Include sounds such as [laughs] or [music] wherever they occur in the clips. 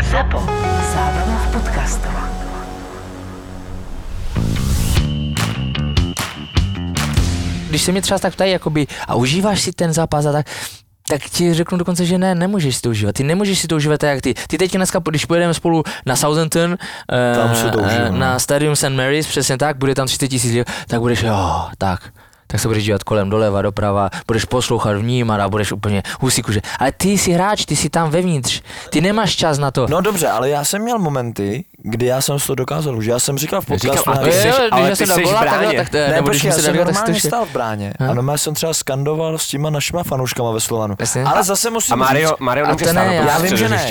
Zapo. Zábrná v podcastov. Když se mě třeba tak ptají, jakoby, a užíváš si ten zápas a tak, tak ti řeknu dokonce, že ne, nemůžeš si to užívat. Ty nemůžeš si to užívat tak, jak ty. Ty teď dneska, když pojedeme spolu na Southampton, Tam si to eh, užijeme. na Stadium St. Mary's, přesně tak, bude tam 30 tisíc lidí, tak budeš, jo, tak tak se budeš dívat kolem doleva, doprava, budeš poslouchat, vnímat a budeš úplně husíku, že. Ale ty jsi hráč, ty jsi tam vevnitř, ty nemáš čas na to. No dobře, ale já jsem měl momenty, kdy já jsem si to dokázal užít. Já jsem říkal v podcastu... Říkám, a na- ty jsi- jo, ale když ty jsem dal jsi v bráně. tak, Ne, nebo počkej, já se jsem tak normálně to stál v bráně. A normálně jsem třeba skandoval s těma našima fanouškama ve Slovanu. Jasně. Ale zase musím A Mario, říct, Mario A nemůže to stát ne, já vím, že ne,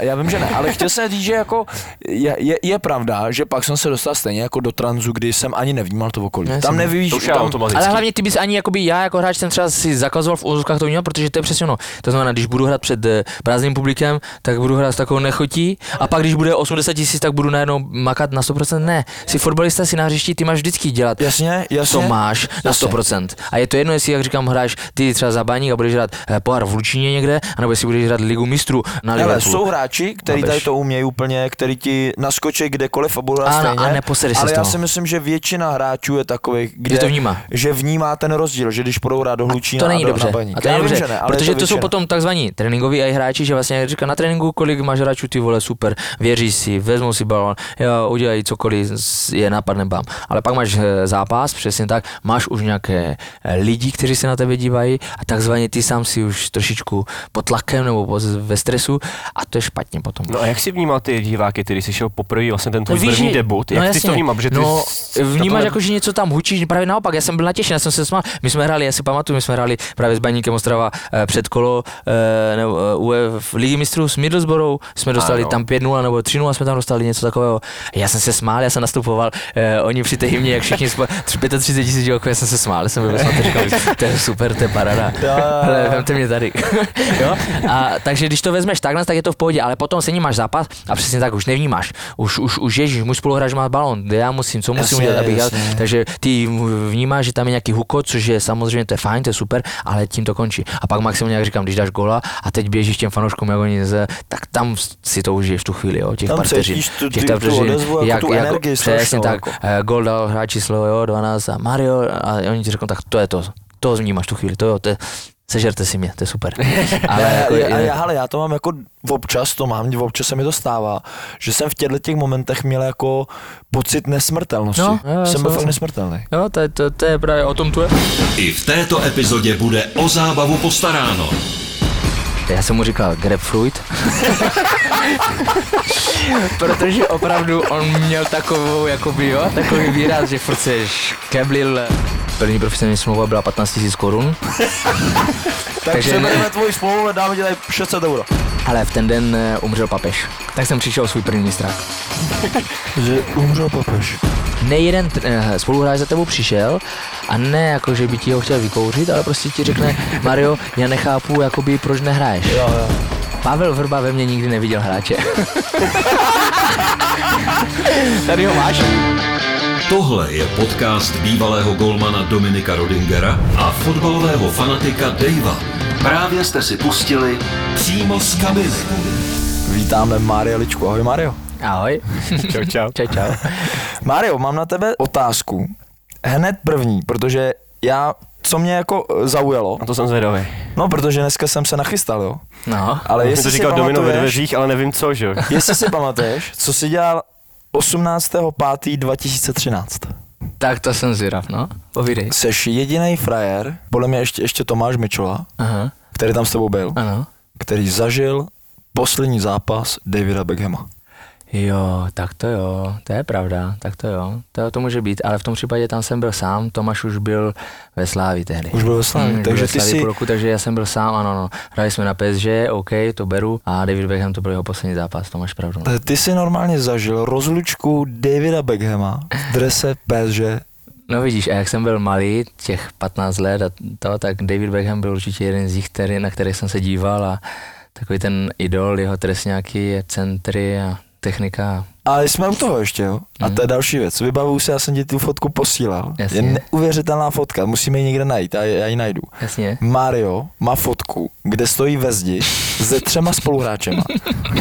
já vím, že ne, ale chtěl jsem říct, že jako je, je, je, pravda, že pak jsem se dostal stejně jako do tranzu, kdy jsem ani nevnímal to okolí. Jasně. Tam nevíš, To už je tam. Ale hlavně ty bys ani jakoby já jako hráč jsem třeba si zakazoval v úzkách to vnímat, protože to je přesně ono. To znamená, když budu hrát před eh, prázdným publikem, tak budu hrát s takovou nechotí a pak když bude 80 tisíc, tak budu najednou makat na 100%. Ne, jsi fotbalista, si na hřišti, ty máš vždycky dělat. jasně, jasně. Co máš na Jasně. 100%. A je to jedno, jestli, jak říkám, hráš ty třeba za baník a budeš hrát eh, pohár v Lučíně někde, anebo jestli budeš hrát ligu mistrů na Ale Liverpoolu. jsou hráči, kteří tady to umějí úplně, který ti naskočí kdekoliv a budou stejně. a neposereš se ale já si myslím, že většina hráčů je takových, kde, Že to vnímá. že vnímá ten rozdíl, že když půjdou hrát do Hlučína to není a do, dobře. na baník. A to není vím, dobře, že ne, ale protože je to, jsou potom takzvaní tréninkoví a i hráči, že vlastně říká na tréninku, kolik máš hráčů, ty vole, super, věří si, vezmou si balon, jo, udělají cokoliv, je napadne bám. Ale pak máš eh, zápas, přesně tak, máš už nějaké eh, lidi, kteří se na tebe dívají a takzvaně ty sám si už trošičku pod tlakem nebo ve stresu a to je špatně potom. No a jak jsi vnímal ty diváky, který jsi šel poprvé vlastně ten tvůj No první že- debut? no Jak ty jsi jasně. to vnímal? Protože ty no, vnímáš jako, že něco tam hučí, právě naopak, já jsem byl natěšen, jsem se smál. My jsme hráli, já si pamatuju, my jsme hráli právě s Baníkem Ostrava eh, před kolo eh, nebo, eh, v Ligi mistrů s Middlesbrough, jsme dostali Ano. tam 5-0 nebo 3-0 jsme tam dostali něco takového. Já jsem se smál, já jsem nastupoval, eh, oni při té hymně, jak všichni spo, [laughs] 35 tisíc diváků, já jsem se smál, jsem byl [laughs] to je super, to je parada. Ale vemte mě tady. [laughs] jo? A, takže když to vezmeš takhle, tak je to v pohodě, ale potom se ní máš zápas a přesně tak už nevnímáš. Už, už, už ježíš, můj spoluhráč má balon, já musím, co musím Jasně, udělat, abych jel. jasně. Takže ty vnímáš, že tam je nějaký hukot, což je samozřejmě to je fajn, to je super, ale tím to končí. A pak maximálně, jak říkám, když dáš gola a teď běžíš těm fanouškům, jak oni ze, tak tam si to užiješ v tu chvíli, jo, těch Tam pár vteřin. tu- těch pár tu vteřin, jako tu energii Přesně tak, jako. eh, gol dal hráč číslo, jo, 12 a Mario a oni ti řeknou, tak to je to, to vnímáš tu chvíli, to jo, to je, sežerte si mě, to je super. [laughs] Ale já, jako, já, já, je- já, hele, já to mám jako občas, to mám, občas se mi to stává, že jsem v těchto těch momentech měl jako pocit nesmrtelnosti. No, jo, já jsem byl fakt nesmrtelný. Jo, to, je- to, to je právě o tom tu je. I v této epizodě bude o zábavu postaráno. Já jsem mu říkal grapefruit, [laughs] protože opravdu on měl takovou, jakoby, jo, takový výraz, že furt se škeblil. První profesionální smlouva byla 15 000 korun, [laughs] Tak Takže přebereme tvoji smlouvu a dáme ti tady 600 euro. ale v ten den eh, umřel papež. Tak jsem přišel o svůj první mistrák. [laughs] Že umřel papež. Ne jeden eh, spoluhráč za tebou přišel a ne jako, že by ti ho chtěl vykouřit, ale prostě ti řekne, Mario, já nechápu, jakoby, proč nehraješ. Jo, jo. Pavel Vrba ve mně nikdy neviděl hráče. [laughs] Tady ho máš. Tohle je podcast bývalého golmana Dominika Rodingera a fotbalového fanatika Davea. Právě jste si pustili přímo z kabiny. Vítáme Mária Ličku. Ahoj Mario. Ahoj. [laughs] Čau, čau. Čau, čau. Mario, mám na tebe otázku. Hned první, protože já, co mě jako eh, zaujalo, Na to jsem zvědavý. no protože dneska jsem se nachystal, jo. No, Ale Jestli to si říkal domino ve dveřích, ale nevím co, že jo. [laughs] jestli si pamatuješ, co jsi dělal 18.5.2013. tak to jsem zvědav, no. Povídej. Seš jediný frajer, podle mě ještě, ještě Tomáš Mičola, Aha, který tam s tebou byl, ano. který zažil poslední zápas Davida Beckhama. Jo, tak to jo, to je pravda, tak to jo, to, to může být, ale v tom případě tam jsem byl sám, Tomáš už byl ve Slávi tehdy. Už byl ve Slavii, Hmm, takže ve ty Slavii si- půl roku, takže já jsem byl sám, ano, no. Hráli jsme na PSG, OK, to beru, a David Beckham to byl jeho poslední zápas, to máš pravdu. No. Eh, Ty jsi normálně zažil rozlučku Davida Beckhama v drese PSG. No vidíš, a jak jsem byl malý, těch 15 let a to, tak David Beckham byl určitě jeden z nich, který, na kterých jsem se díval a takový ten idol, jeho trestňáky, centry a technika. Ale jsme u toho ještě, jo. A to je další věc. Vybavuju se, já jsem ti tu fotku posílal. Jasně. Je neuvěřitelná fotka, musíme ji někde najít, a já ji najdu. Jasně. Mario má fotku, kde stojí ve zdi se třema spoluhráčema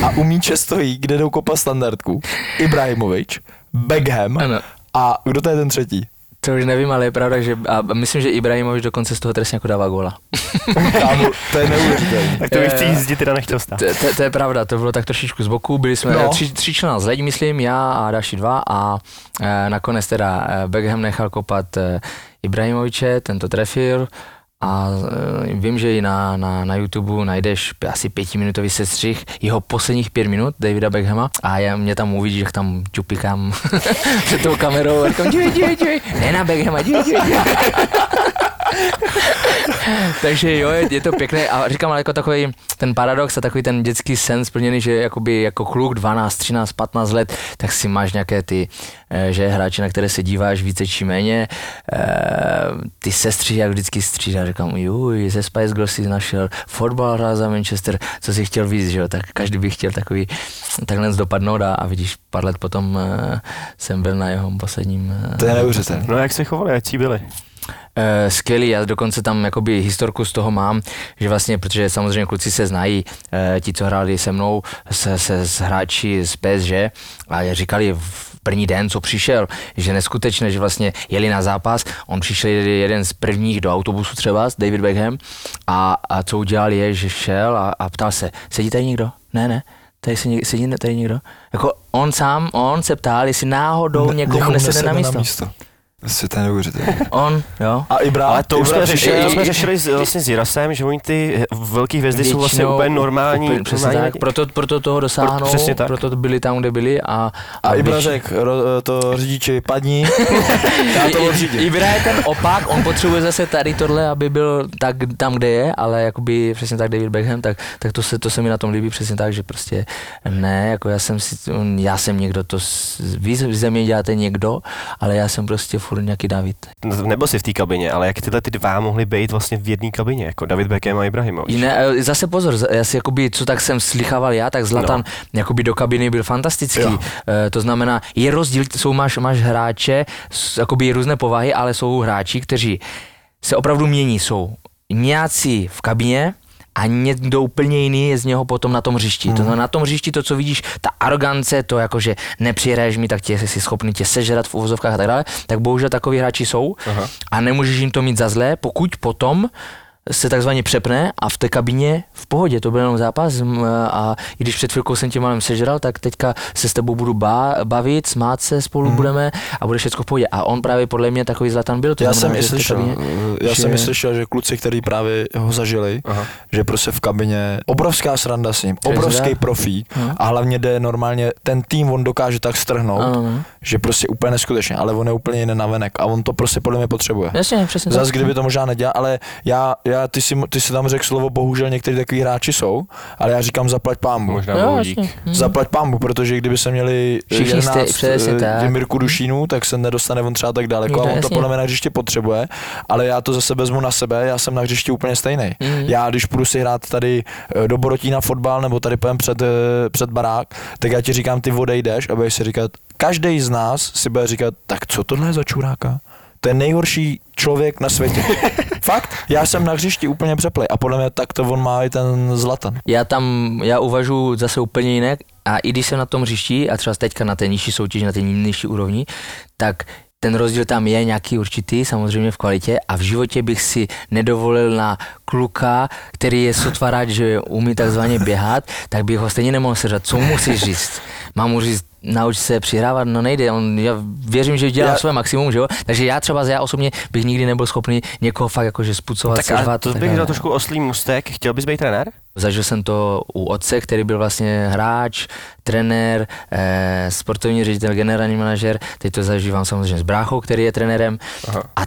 a u míče stojí, kde jdou kopa standardku, Ibrahimovič, Beckham Ano. a kdo to je ten třetí? To už nevím, ale je pravda, že a myslím, že Ibrahimovič dokonce z toho trestně jako dává góla. [laughs] Kámo, to je neuvěřitelné. Tak to bych Eh, té jízdě teda nechtěl stát. To, to, to, je pravda, to bylo tak trošičku z boku, byli jsme No. tři, tři člena z lidí, myslím, já a další dva a e, nakonec teda e, Beckham nechal kopat e, Ibrahimoviče, ten to trefil a e, vím, že i na, na, na YouTube najdeš asi pětiminutový sestřih jeho posledních pět minut Davida Beckhama a já, mě tam uvidíš, jak tam čupikám [laughs] před tou kamerou a říkám, dívej, dívej, dívej, ne na Beckhama, dívej, dívej, dívej. [laughs] [laughs] Takže jo, je, je, to pěkné a říkám, ale jako takový ten paradox a takový ten dětský sen splněný, že jakoby jako kluk 12, 13, 15 let, tak si máš nějaké ty, eh, že hráče, na které se díváš více či méně, eh, ty sestři, jak vždycky střídá, říkám, juj, ze Spice Girls si našel, fotbal hrál za Manchester, co si chtěl víc, že jo, tak každý by chtěl takový, takhle dopadnout a, a vidíš, pár let potom eh, jsem byl na jeho posledním To je neuvěřitelné. No jak se chovali, jak byli? Uh, skvělý, já dokonce tam jakoby historku z toho mám, že vlastně, protože samozřejmě kluci se znají, uh, ti, co hráli se mnou, se, se s hráči z PSG a říkali v první den, co přišel, že neskutečné, že vlastně jeli na zápas, on přišel jeden z prvních do autobusu třeba, David Beckham, a, a co udělal je, že šel a, a ptal se, sedí tady někdo? Ne, ne. Tady se, něk- sedí tady někdo? Jako on sám, on se ptal, jestli náhodou Ne- někomu nesede na místo. místo. Vlastně to je neuvěřitelné. On, jo. A Ibra, Ale to už Ibra jsme řešili, to jsme řešili s, vlastně s Jirasem, že oni ty velké hvězdy jsou vlastně úplně normální. Úplně, přesně normální tak, proto, proto toho dosáhnou, přesně tak. proto byli tam, kde byli a... A Ibra větši- řekl, ro- to řidiči, padni, [laughs] já to I- odřídím. Ibra je ten opak, on potřebuje zase tady tohle, aby byl tak tam, kde je, ale jakoby přesně tak David Beckham, tak, tak to, se, to se mi na tom líbí přesně tak, že prostě ne, jako já jsem si, já jsem někdo, to vy ze mě děláte někdo, ale já jsem prostě furt nějaký David. Nebyl jsi v té kabině, ale jak tyhle ty dva mohly být vlastně v jedné kabině, jako David Beckham a Ibrahimovič. Ne, zase pozor, já si jakoby, co tak jsem slychával já, tak Zlatan no. jakoby do kabiny byl fantastický. Jo. E, to znamená, je rozdíl, jsou máš, máš hráče, jakoby různé povahy, ale jsou hráči, kteří se opravdu mění, jsou nějací v kabině, a někdo úplně jiný je z něho potom na tom hřišti. Hmm. To znamená, na tom hřišti to, co vidíš, ta arogance, to jako, že nepřihraješ mi, tak tě jsi schopný tě sežrat v uvozovkách a tak dále, tak bohužel takový hráči jsou Aha. a nemůžeš jim to mít za zlé, pokud potom se takzvaně přepne a v té kabině v pohodě, to byl jenom zápas a i když před chvilkou jsem tě malem sežral, tak teďka se s tebou budu bá, bavit, smát se spolu Mhm. budeme a bude všechno v pohodě. A on právě podle mě takový zlatan byl. To Já znamená, jsem i slyšel, kabině- já že- jsem i slyšel, že kluci, kteří právě ho zažili, Aha. že prostě v kabině obrovská sranda s ním, obrovský profík Aha. a hlavně jde normálně, ten tým on dokáže tak strhnout, Ano, no. že prostě úplně neskutečně, ale on je úplně jiný navenek a on to prostě podle mě potřebuje. Jasně, přesně Zas tak. kdyby to možná nedělal, ale já, já ty, si, ty si tam řekl slovo, bohužel někteří takový hráči jsou, ale já říkám zaplať pámbu. Možná Jo, bohu jasně. dík. Hm. Zaplať pámbu, protože kdyby se měli Všichni 11 jste- přesně eh, tak. Mirku Dušínů, tak se nedostane on třeba tak daleko a No, on to podle mě na hřiště potřebuje, ale já to zase vezmu na sebe, já jsem na hřišti úplně stejný. Mhm. Já když půjdu si hrát tady eh, do Borotína fotbal nebo tady pojem před, eh, před barák, tak já ti říkám, ty odejdeš a budeš si říkat, každý z nás si bude říkat, tak co tohle je za čuráka? To je nejhorší člověk na světě. [laughs] Fakt, já jsem na hřišti úplně přeplej a podle mě tak to on má i ten Zlatan. Já tam, já uvažuji zase úplně jinak a i když jsem na tom hřišti a třeba teďka na té nižší soutěži, na té nižší úrovni, tak ten rozdíl tam je nějaký určitý, samozřejmě v kvalitě a v životě bych si nedovolil na kluka, který je sotva rád, že umí takzvaně běhat, tak bych ho stejně nemohl seřat. Co mu musíš říct? Mám mu říct, nauč se přihrávat, no nejde, on, já věřím, že dělá Já- své maximum, že jo? Takže já třeba, já osobně bych nikdy nebyl schopný někoho fakt jakože spucovat, Tak a seřvat. to tak bych dal trošku oslý mustek. Chtěl bys být trenér? Zažil jsem to u otce, který byl vlastně hráč, trenér, eh, sportovní ředitel, generální manažer. Teď to zažívám samozřejmě s bráchou, který je trenérem. Aha. A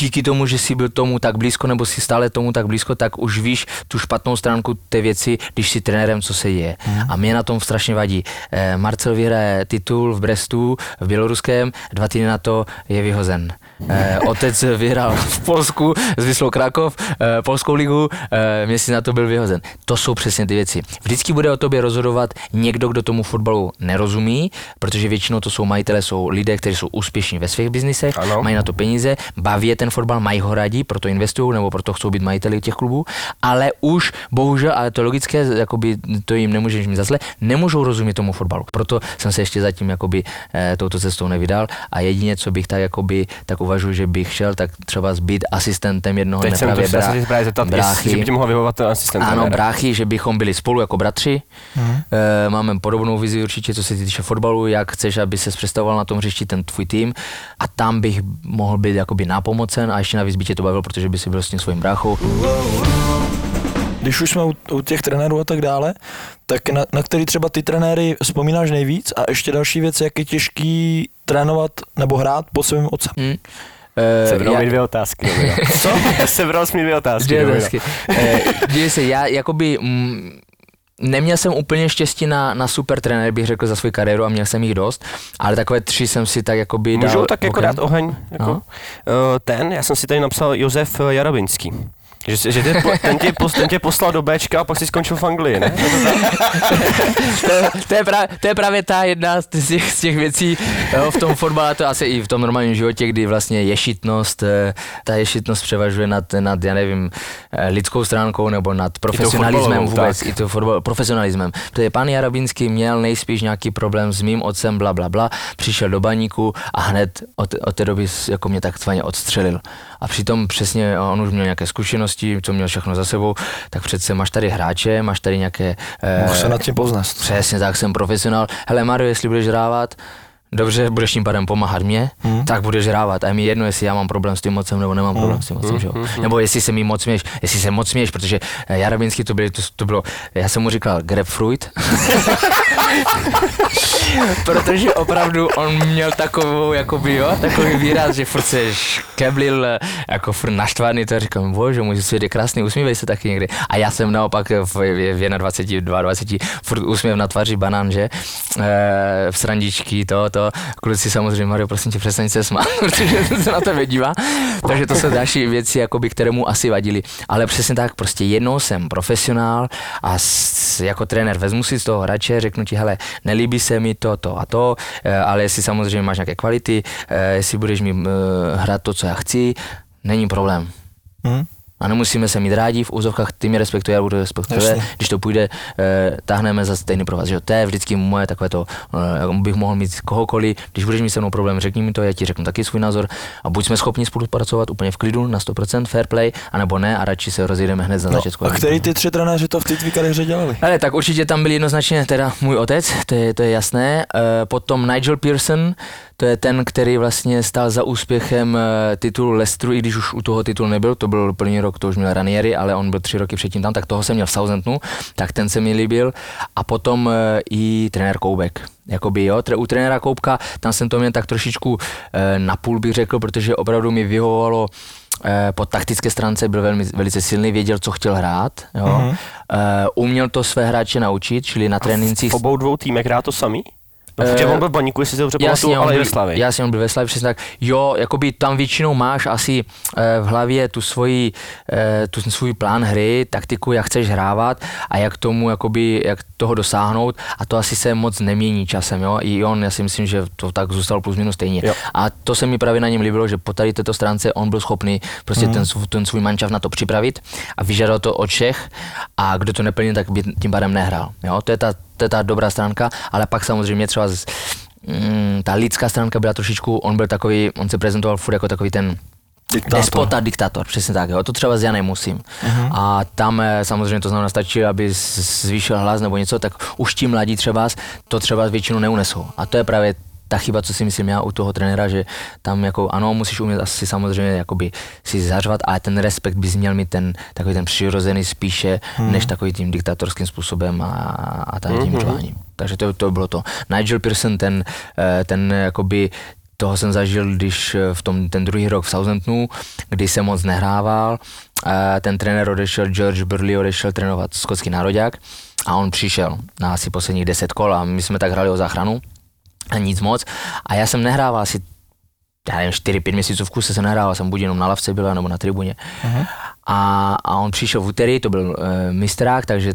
díky tomu, že jsi byl tomu tak blízko, nebo si stále tomu tak blízko, tak už víš tu špatnou stránku té věci, když jsi trenérem, co se děje. A mě na tom strašně vadí. Eh, Marcel vyhraje titul v Brestu, v Běloruském, dva týdny na to je vyhozen. Eh, otec vyhrál v Polsku s Vyslou Krakov, eh, Polskou ligu, eh, měsíc na to byl vyhozen. To jsou přesně ty věci. Vždycky bude o tobě rozhodovat někdo, kdo tomu fotbalu nerozumí, protože většinou to jsou majitele, jsou lidé, kteří jsou úspěšní ve svých biznisech, Ano. mají na to peníze, baví je ten fotbal, mají ho rádi, proto investují nebo proto chcou být majiteli těch klubů, ale už bohužel, ale to je logické, jakoby to jim nemůžeš mít za zle, nemůžou rozumět tomu fotbalu. Proto jsem se ještě zatím jakoby, eh, touto cestou nevydal a jedině, co bych tak, jakoby, tak uvažuji, že bych šel, tak třeba být asistentem jednoho Teď jsem to nepravě chtěl se zeptat, jestli, že by tě mohl vyhovovat ten asistent. ano, trenéra. bráchy, že bychom byli spolu jako bratři. Mhm. E, máme podobnou vizi určitě, co se týče fotbalu, jak chceš, aby se představoval na tom hřišti ten tvůj tým. A tam bych mohl být jakoby nápomocen a ještě navíc by tě to bavilo, protože by si byl s tím svým bráchou. Když už jsme u, u těch trenérů a tak dále, tak na, na který třeba ty trenéry vzpomínáš nejvíc a ještě další věc, jak je těžký trénovat nebo hrát pod svým otcem. Hm? E, Sebral mi dvě otázky. Co? [laughs] Sebral jsi mi dvě otázky. Dvě otázky. Eh, Dívej se, já jakoby mm, neměl jsem úplně štěstí na, na super trenér, bych řekl, za svou kariéru a měl jsem jich dost, ale takové tři jsem si tak jakoby dal Můžou tak jako dát oheň? Jako, No. uh, ten, já jsem si tady napsal Josef Jarabinský. Že, že tě, ten, tě, pos- ten tě poslal do Bčka a pak si skončil v Anglii, ne? [laughs] to, je- to, je právě, to je právě ta jedna z těch, z těch věcí jo, v tom fotbale, to asi i v tom normálním životě, kdy vlastně ješitnost, eh, ta ješitnost převažuje nad, nad, já nevím, eh, lidskou stránkou nebo nad profesionalismem vůbec, tak. i to fotbal, profesionalismem. Protože pan Jarabinský měl nejspíš nějaký problém s mým otcem, bla, bla, bla, přišel do baníku a hned od, od té doby jako mě takzvaně odstřelil. A přitom přesně on už měl nějaké zkušenosti, co měl všechno za sebou, tak přece máš tady hráče, máš tady nějaké... eh, Mohl se nad tím poznat. Přesně tak, jsem profesionál. Hele Mario, jestli budeš hrávat, dobře, budeš tím pádem pomáhat mě, hmm. tak budeš hrávat. A je mi jedno, jestli já mám problém s tím mocem, nebo nemám problém s tím mocem, že jo? Nebo jestli se mi moc směš, jestli se moc směš, protože eh, Jarabinský to, byly, to, to bylo, já jsem mu říkal grapefruit, [laughs] protože opravdu on měl takovou, jakoby, jo, takový výraz, že furt se keblil, eh, jako furt naštvaný, to říkám, bože, můj svět je krásný, usmívej se taky někdy. A já jsem naopak v, v, v 21, 22, furt úsměv na tváři banán, že, e, v srandičky, to, to, kluci samozřejmě, Mario, prosím tě, přestaň se smát, [laughs] protože se na tebe dívá. Takže to jsou další věci, jakoby, které mu asi vadily. Ale přesně tak, prostě jednou jsem profesionál a s, jako trenér vezmu si z toho hráče, řeknu ti, hele, nelíbí se mi to, to a to, eh, ale jestli samozřejmě máš nějaké kvality, eh, jestli budeš mi eh, hrát to, co já chci, není problém. Hm? A nemusíme se mít rádi, v úzovkách ty mě respektuje, já budu respektovat, když to půjde, eh, táhneme za stejný provaz, že jo, to je vždycky moje takové to, eh, bych mohl mít kohokoliv, když budeš mít se mnou problém, řekni mi to, já ti řeknu taky svůj názor a buď jsme schopni spolupracovat úplně v klidu na 100% fair play, anebo ne a radši se rozjedeme hned za No, začátku. a který ty tři trenéři to v té tvý kariéře dělali? Ale tak určitě tam byl jednoznačně teda můj otec, to je, to je jasné. E, potom Nigel Pearson, to je ten, který vlastně stál za úspěchem e, titulu Leicesteru, i když už u toho titulu nebyl, to byl první rok, to už měl Ranieri, ale on byl tři roky předtím tam, tak toho jsem měl v Southamptonu, tak ten se mi líbil. A potom e, i trenér Koubek. Jakoby jo, u trenéra Koubka, tam jsem to měl tak trošičku e, napůl bych řekl, protože opravdu mi vyhovovalo eh, po taktické stránce byl velmi, velice silný, věděl, co chtěl hrát, jo. Mhm. Eh, uměl to své hráče naučit, čili na trénincích... V obou dvou týmech hrá to samý? No, protože Eh, on byl v baníku, jestli se dobře pamatuju, ale i byl, ve Slavii. jasně, on byl ve Slavii, přesně tak. Jo, jakoby tam většinou máš asi eh, v hlavě tu svoji, eh, tu svůj plán hry, taktiku, jak chceš hrávat a jak tomu, jakoby, jak toho dosáhnout a to asi se moc nemění časem, jo. I on, já si myslím, že to tak zůstalo plus minus stejně. Jo. A to se mi právě na něm líbilo, že po tady této stránce on byl schopný prostě Mhm. ten, svůj- ten svůj mančav na to připravit a vyžadal to od všech a kdo to neplnil, tak by tím pádem nehrál. Jo? To, je ta, to je ta dobrá stránka, ale pak samozřejmě třeba z, mm, ta lidská stránka byla trošičku, on byl takový, on se prezentoval furt jako takový ten Diktátor. Despota, diktátor, přesně tak, jo. to třeba s Janem musím. Mhm. A tam eh, samozřejmě to znamená stačí, aby zvýšil hlas nebo něco, tak už ti mladí třeba to třeba většinou neunesou. A to je právě ta chyba, co si myslím já u toho trenéra, že tam jako ano, musíš umět asi samozřejmě jakoby si zařvat, ale ten respekt bys měl mít ten takový ten přirozený spíše, hmm. než takový tím diktatorským způsobem a, a tady tím řváním. Takže to, to bylo to. Nigel Pearson, ten, eh, ten jakoby toho jsem zažil, když eh, v tom ten druhý rok v Southamptonu, kdy jsem moc nehrával, eh, ten trenér odešel, George Burley odešel trénovat skotský nároďák a on přišel na asi posledních 10 kol a my jsme tak hráli o záchranu a nic moc a já jsem nehrával asi já nevím, 4-5 měsíců v kuse jsem nehrával, jsem buď jenom na lavce byl, nebo na tribuně. Uh-huh. A, a on přišel v úterý, to byl e, mistrák, takže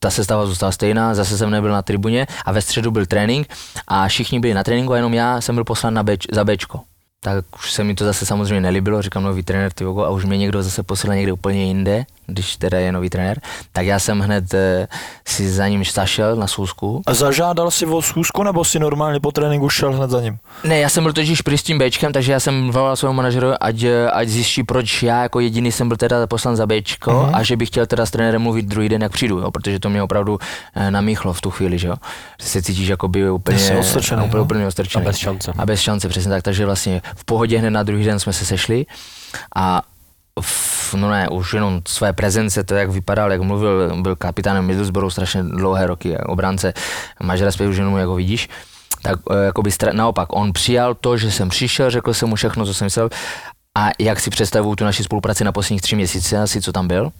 ta sestava zůstala stejná, zase jsem nebyl na tribuně a ve středu byl trénink a všichni byli na tréninku a jenom já jsem byl poslán na beč, za Bčko. Tak už se mi to zase samozřejmě nelíbilo, říkám nový trenér ty a už mě někdo zase poslal někde úplně jinde, když teda je nový trenér, tak já jsem hned e, si za ním zašel na schůzku. A zažádal si o schůzku, nebo si normálně po tréninku šel hned za ním? Ne, já jsem byl totiž prý s tím Bčkem, takže já jsem volal svému manažerovi, ať, ať zjistí, proč já jako jediný jsem byl teda poslan za Bčko Mhm. uh-huh. a že bych chtěl teda s trenérem mluvit druhý den, jak přijdu, jo, protože to mě opravdu eh, namíchlo v tu chvíli, že jo. Že se cítíš jakoby úplně, Jsi odstrčený, úplně, no. úplně odstrčený. A bez šance. A bez šance, přesně tak. Takže vlastně v pohodě hned na druhý den jsme se sešli a v, no ne, už jenom své prezence, to jak vypadal, jak mluvil, byl kapitánem Middlesbrough strašně dlouhé roky, jak obránce, máš respekt už jenom, jak ho vidíš, tak eh, jakoby stra- naopak, on přijal to, že jsem přišel, řekl jsem mu všechno, co jsem myslel. A jak si představuju tu naši spolupráci na posledních tři měsíce, asi co tam byl.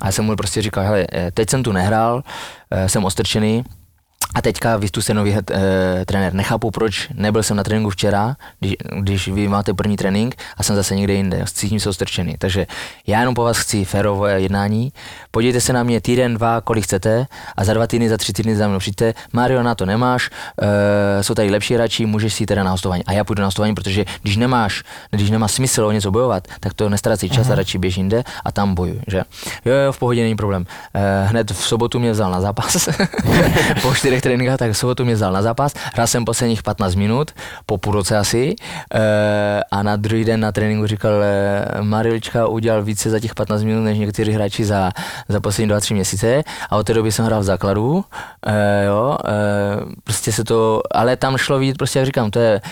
A já jsem mu prostě říkal, hele, eh, teď jsem tu nehrál, eh, jsem ostrčený, a teďka vy jste nový e, trenér. Nechápu, proč nebyl jsem na tréninku včera, když, když vy máte první trénink a jsem zase někde jinde. Cítím se ostrčený. Takže já jenom po vás chci férové jednání. Podívejte se na mě týden, dva, kolik chcete a za dva týdny, za tři týdny za mnou přijďte. Mario, na to nemáš, e, jsou tady lepší hráči, můžeš si teda na hostování. A já půjdu na hostování, protože když nemáš, když nemá smysl o něco bojovat, tak to nestrácí čas a radši běž jinde a tam bojuj. Že? Jo, jo, v pohodě není problém. E, hned v sobotu mě vzal na zápas. [laughs] po čtyřech tréninkách, tak v sobotu mě vzal na zápas. Hrál jsem posledních 15 minut, po půl roce asi. E, a na druhý den na tréninku říkal, e, Marilčka udělal více za těch 15 minut, než někteří hráči za, za poslední 2-3 měsíce. A od té doby jsem hrál v základu. E, jo, e, prostě se to, ale tam šlo vidět, prostě jak říkám, to je eh,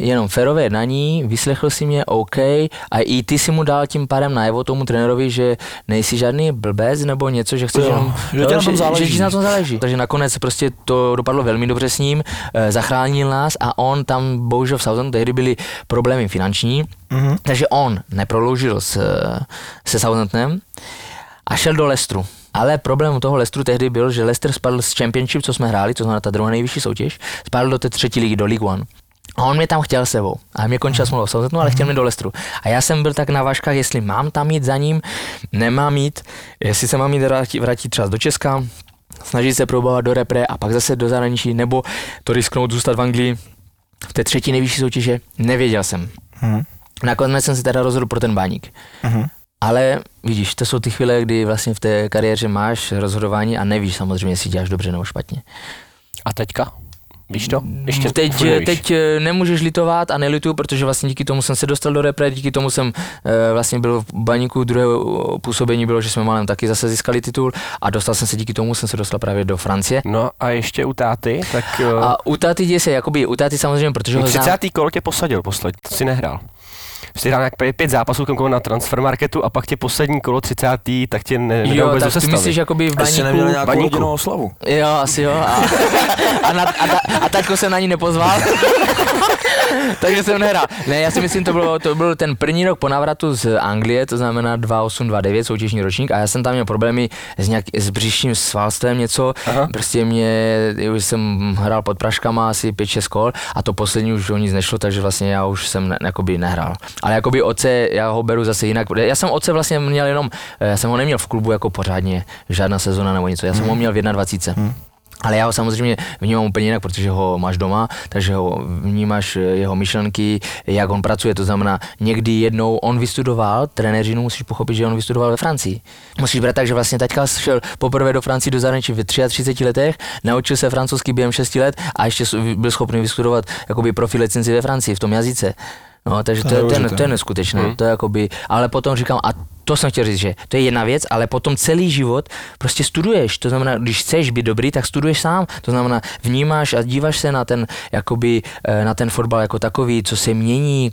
jenom férové jednání, vyslechl si mě, OK, a i ty si mu dal tím pádem najevo tomu trenérovi, že nejsi žádný blbec nebo něco, že chceš Jo, jenom, že ti na tom že, záleží. že ti na tom záleží. Takže nakonec prostě to dopadlo velmi dobře s ním, eh, zachránil nás a on tam, bohužel v Southamptonu tehdy byly problémy finanční, Mhm. takže on neprodloužil s, se Southamptonem a šel do Leicesteru. Ale problém u toho Leicesteru tehdy byl, že Leicester spadl z Championship, co jsme hráli, to znamená ta druhá nejvyšší soutěž, spadl do té třetí ligy, do League One. A on mě tam chtěl sebou. A mě končila smlouva Southamptonu, ale chtěl mě do Leicesteru. A já jsem byl tak na vážkách, jestli mám tam jít za ním, nemám jít, jestli se mám jít vrátit, vrátit třeba do Česka, snažit se probovat do repre a pak zase do zahraničí, nebo to risknout zůstat v Anglii v té třetí nejvyšší soutěže, nevěděl jsem. Mhm. Nakonec jsem se teda rozhodl pro ten báník. Mhm. Ale vidíš, to jsou ty chvíle, kdy vlastně v té kariéře máš rozhodování a nevíš samozřejmě, jestli děláš dobře nebo špatně. A teďka? Víš to? Ještě teď, nevíš. teď eh, nemůžeš litovat a nelituju, protože vlastně díky tomu jsem se dostal do repre, díky tomu jsem eh, vlastně byl v baníku, druhé eh, působení bylo, že jsme málem taky zase získali titul a dostal jsem se díky tomu, jsem se dostal právě do Francie. No a ještě u táty, tak A u táty děje se, jakoby u táty samozřejmě, protože ho znám, 30. kolo tě posadil posled, to si nehrál. Jsi hrál nějak pět- zápasů koukal na transfermarketu a pak tě poslední kolo 30. tak tě ne, Jo, vůbec tak ty myslíš jakoby v baníku, nějakou baníku. oslavu. Jo, asi jo. A, a, na, a, ta, a taťko se na ní nepozval. [laughs] Takže jsem nehrál. Ne, já si myslím, to, bylo, to byl ten první rok po návratu z Anglie, to znamená 2829, soutěžní ročník, a já jsem tam měl problémy s, nějak, s břišním svalstvem něco. Aha. Prostě mě, už jsem hrál pod praškama asi 5-6 kol a to poslední už o nic nešlo, takže vlastně já už jsem ne, jakoby nehrál. Ale jakoby oce, já ho beru zase jinak. Já jsem oce vlastně měl jenom, eh, já jsem ho neměl v klubu jako pořádně, žádná sezona nebo něco, já jsem ho měl v 21. Ale já ho samozřejmě vnímám úplně jinak, protože ho máš doma, takže ho vnímáš eh, jeho myšlenky, jak on pracuje, to znamená, někdy jednou on vystudoval, trenéřinu musíš pochopit, že on vystudoval ve Francii. Musíš brát tak, že vlastně taťka šel poprvé do Francii do zahraničí ve 33 letech, naučil se francouzsky během 6 let a ještě byl schopný vystudovat jakoby profi licenci ve Francii v tom jazyce. No, takže To to, je to, je, to je neskutečné. To je jakoby, ale potom říkám, a to jsem chtěl říct, že to je jedna věc, ale potom celý život prostě studuješ. To znamená, když chceš být dobrý, tak studuješ sám. To znamená, vnímáš a díváš se na ten, jakoby, eh, na ten fotbal jako takový, co se mění,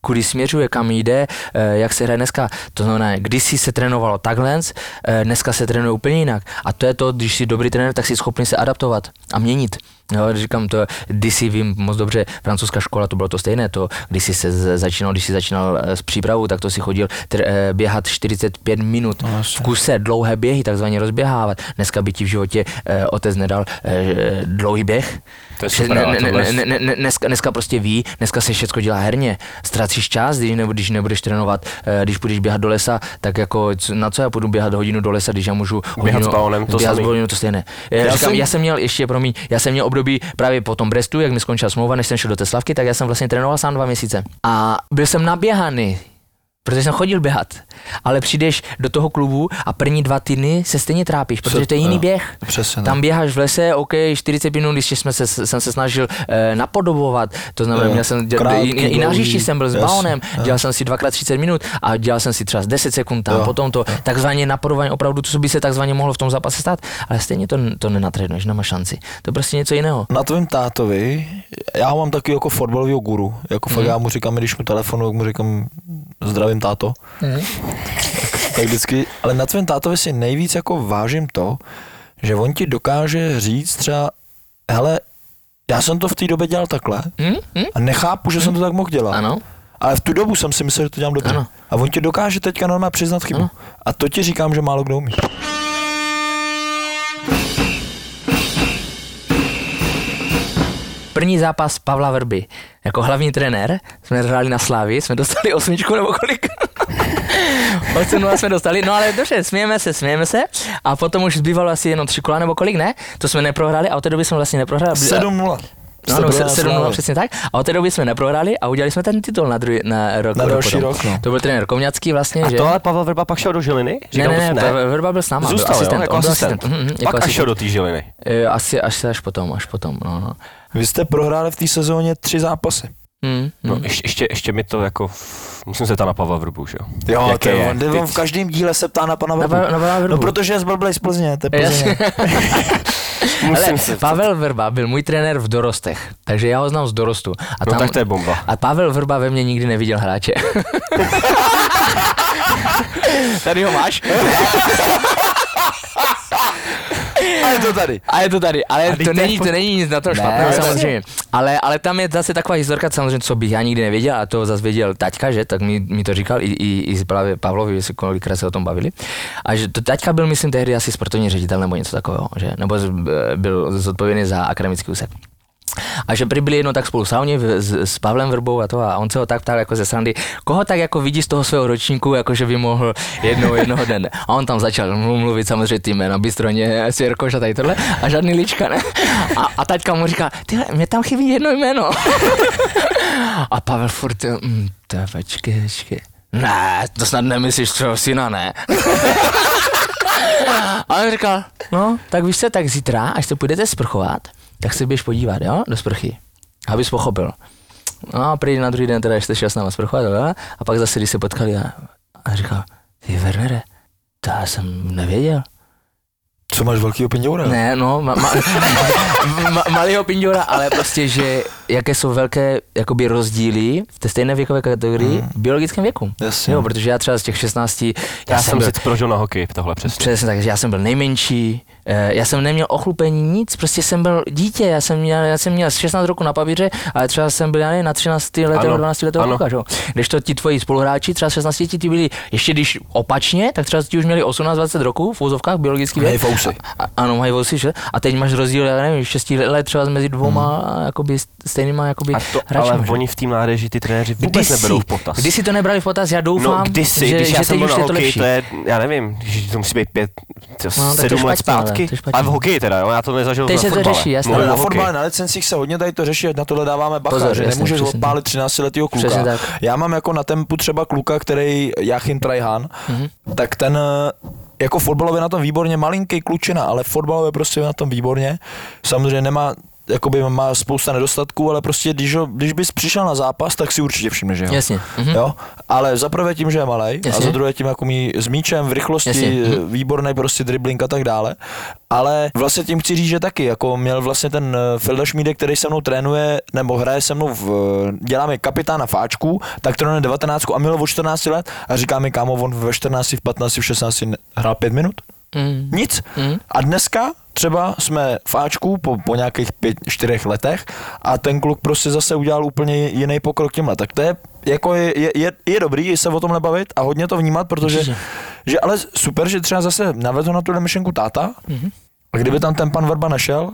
kudy směřuje, kam jde, eh, jak se hraje dneska. To znamená, kdysi se trénovalo takhle, eh, dneska se trénuje úplně jinak. A to je to, když jsi dobrý trenér, tak jsi schopný se adaptovat a měnit. Jo, říkám to, když si vím moc dobře, francouzská škola, to bylo to stejné, to, když jsi se začínal, když jsi začínal eh, s přípravou, tak to si chodil tr, běhat 45 minut No, v kuse, dlouhé běhy, takzvaně rozběhávat. Dneska by ti v životě eh, otec nedal eh, dlouhý běh. To je super, ne, ne, ne, ne, ne, dneska, dneska prostě ví, dneska se všechno dělá herně. Ztracíš čas, když, nebo, když nebudeš trénovat, eh, když půjdeš běhat do lesa, tak jako na co já půjdu běhat hodinu do lesa, když já můžu hodinu, s balonem, to běhat samý. balonem, to stejné. Já, Já já, říkám, jsem- já jsem měl ještě, promiň, já jsem měl období právě po tom Brestu, jak mi skončila smlouva, než jsem šel do Teslavky, tak já jsem vlastně trénoval sám dva měsíce. A byl jsem naběhaný, protože jsem chodil běhat. Ale přijdeš do toho klubu a první dva týdny se stejně trápíš, protože to je jiný běh. Přesně Tam tak. běháš v lese, OK, 40 minut, když jsme se, jsem se snažil eh, napodobovat, to znamená, měl jsem, děl, krátký, i, i, na hřišti jsem byl s jo. dělal jsem si dvakrát 30 minut a dělal jsem si třeba 10 sekund tam, Jo, potom to takzvaně napodobování opravdu, to co by se takzvaně mohlo v tom zápase stát, ale stejně to, to nenatrénuješ, nemáš šanci. To je prostě něco jiného. Na tvém tátovi, já ho mám taky jako fotbalového guru, jako fakt já mu říkám, když mu telefonu, tak mu říkám, zdravím táto. tak vždycky, ale na tvém tátovi si nejvíc jako vážím to, že on ti dokáže říct třeba, hele, já jsem to v té době dělal takhle Hm? Hm? a nechápu, že jsem to tak mohl dělat. Ano. Ale v tu dobu jsem si myslel, že to dělám dobře. Ano. A on ti dokáže teďka normálně přiznat chybu. Ano. A to ti říkám, že málo kdo umí. První zápas Pavla Vrby. Jako hlavní trenér jsme hráli na Slávii, jsme dostali osmičku nebo kolik? [laughs] 8 jsme dostali, no ale dobře, smějeme se, smějeme se. A potom už zbývalo asi jenom tři kola nebo kolik, ne? To jsme neprohráli a od té doby jsme vlastně neprohráli. 7-0. No, no, byli na 7 Slávii. přesně tak. A od té doby jsme neprohráli a udělali jsme ten titul na, druhý, na rok. Na rok další potom. rok, no. To byl trenér Komňacký vlastně, A že? to ale Pavel Vrba pak šel do Žiliny? ne, Říkal ne, to, ne, Pavel Vrba byl s náma, Zůstal, byl asistent, jo, jako byl asistent. Mhm, mhm, Pak jako až šel asistent. do té Žiliny. Eh, Asi až, až potom, až potom, no, no. Vy jste prohráli v té sezóně tři zápasy. Mm, No, mm. ještě, ještě, ještě mi to jako, musím se ptát na Pavla Vrbu, že jo? Jo, to je, on, on v každém díle se ptá na pana Na, Vrbu. Pa- na Pavla Vrbu. No protože je zblblej z Plzně, to je. Plzně. [laughs] Ale Musím se Pavel Vrba byl můj trenér v dorostech, takže já ho znám z dorostu. A No tak to je bomba. A Pavel Vrba ve mně nikdy neviděl hráče. [laughs] Tady ho máš. [laughs] A je to tady. A je to tady, ale to není, to není nic na to Ne, špatného, samozřejmě. Ale, ale tam je zase taková historka, samozřejmě, co bych já nikdy nevěděl, a to zase věděl taťka, že, tak mi, mi to říkal i, i, i právě Pavlovi, jestli kolikrát se o tom bavili. A že to taťka byl, myslím, tehdy asi sportovní ředitel nebo něco takového, že, nebo byl zodpovědný za akademický úsek. A že prý byli jednou tak spolu sauně s, s Pavlem Vrbou a to a on se ho tak ptal jako ze srandy, koho tak jako vidí z toho svého ročníku, jako že by mohl jednou jednoho dne. A on tam začal mlu- mluvit samozřejmě ty jména, Bystroně, Svěrkoš a tady tohle a žádný lička, ne? A, a taťka mu říká, ty mě tam chybí jedno jméno. [laughs] A Pavel furt, mm, to počkej. Ne, to snad nemyslíš svého syna, ne? [laughs] A on říkal, no, tak víš se, tak zítra, až se půjdete sprchovat, tak se běž podívat, jo, do sprchy. Abys pochopil. No a prý na druhý den teda ještě šel s náma sprchovat, jo, a pak zase, když se potkali a, a říkal, ty Wernere, to já jsem nevěděl. Co máš velký opinioura? Ne, no, ma, ma, [laughs] ma, malýho pinďora, ale prostě, že jaké jsou velké jakoby rozdíly v té stejné věkové kategorii v biologickém věku. Jasně. Jo, protože já třeba z těch 16, já, Já jsem byl, si prožil na hokej, tohle přesně. Přesně tak, že já jsem byl nejmenší, já jsem neměl ochlupení nic, prostě jsem byl dítě, já jsem měl, já jsem měl 16 roku na papíře, ale třeba jsem byl já nevím, na 13 letého, Ano, 12 letého ano. kluka, že? Když to ti tvoji spoluhráči, třeba 16 ti byli, ještě když opačně, tak třeba ti už měli 18-20 roku v úzovkách biologický věk. Mají ano, mají vousy, že? A teď máš rozdíl, já nevím, 6 let třeba mezi dvouma hmm. jakoby stejnýma jakoby A to, hráčema, ale že? oni v té mládeži ty trenéři vůbec Kdysi- neberou v potaz. Kdysi to nebrali v potaz, já doufám, no kdysi, že, když že já teď jsem byl už na je to hokeji, lepší. to je, já nevím, že to musí být pět, to, No, to je sedm let zpátky. Ale v hokeji teda, jo, já to nezažil Teď na se to fotbale. řeší, jasně. Mluvím Ale o na hokeji. fotbale, na licencích se hodně tady to řeší, na tohle dáváme bacha, Pozor, že nemůžeš odpálit 13 letého kluka. Já mám jako na tempu třeba kluka, který Jachin Trajhan, Mhm. tak ten eh, jako fotbalově na tom výborně, malinký klučina, ale fotbalově prostě na tom výborně. Samozřejmě nemá jakoby má spousta nedostatků, ale prostě když, ho, když bys přišel na zápas, tak si určitě všimneš, že jo. Jasně. Mhm. Jo, ale za prvé tím, že je malý, a za druhé tím, jako mý, s míčem, v rychlosti, Jasně. Mhm. výborný prostě dribbling a tak dále. Ale vlastně tím chci říct, že taky, jako měl vlastně ten eh, Filda Šmídek, který se mnou trénuje, nebo hraje se mnou, v, děláme kapitána Fáčku, tak trénuje 19 a měl o 14 let a říká mi, kámo, on ve 14, v 15, v 16 ne- hrál 5 minut. Mm. Nic. Mm. A dneska třeba jsme v Ačku po, po nějakých pět, čtyřech letech a ten kluk prostě zase udělal úplně jiný pokrok tímhle. Tak to je, jako je, je, je, je dobrý se o tom nebavit a hodně to vnímat, protože, že ale super, že třeba zase navedl na tu myšlenku táta Mhm. a kdyby tam ten pan Verba nešel,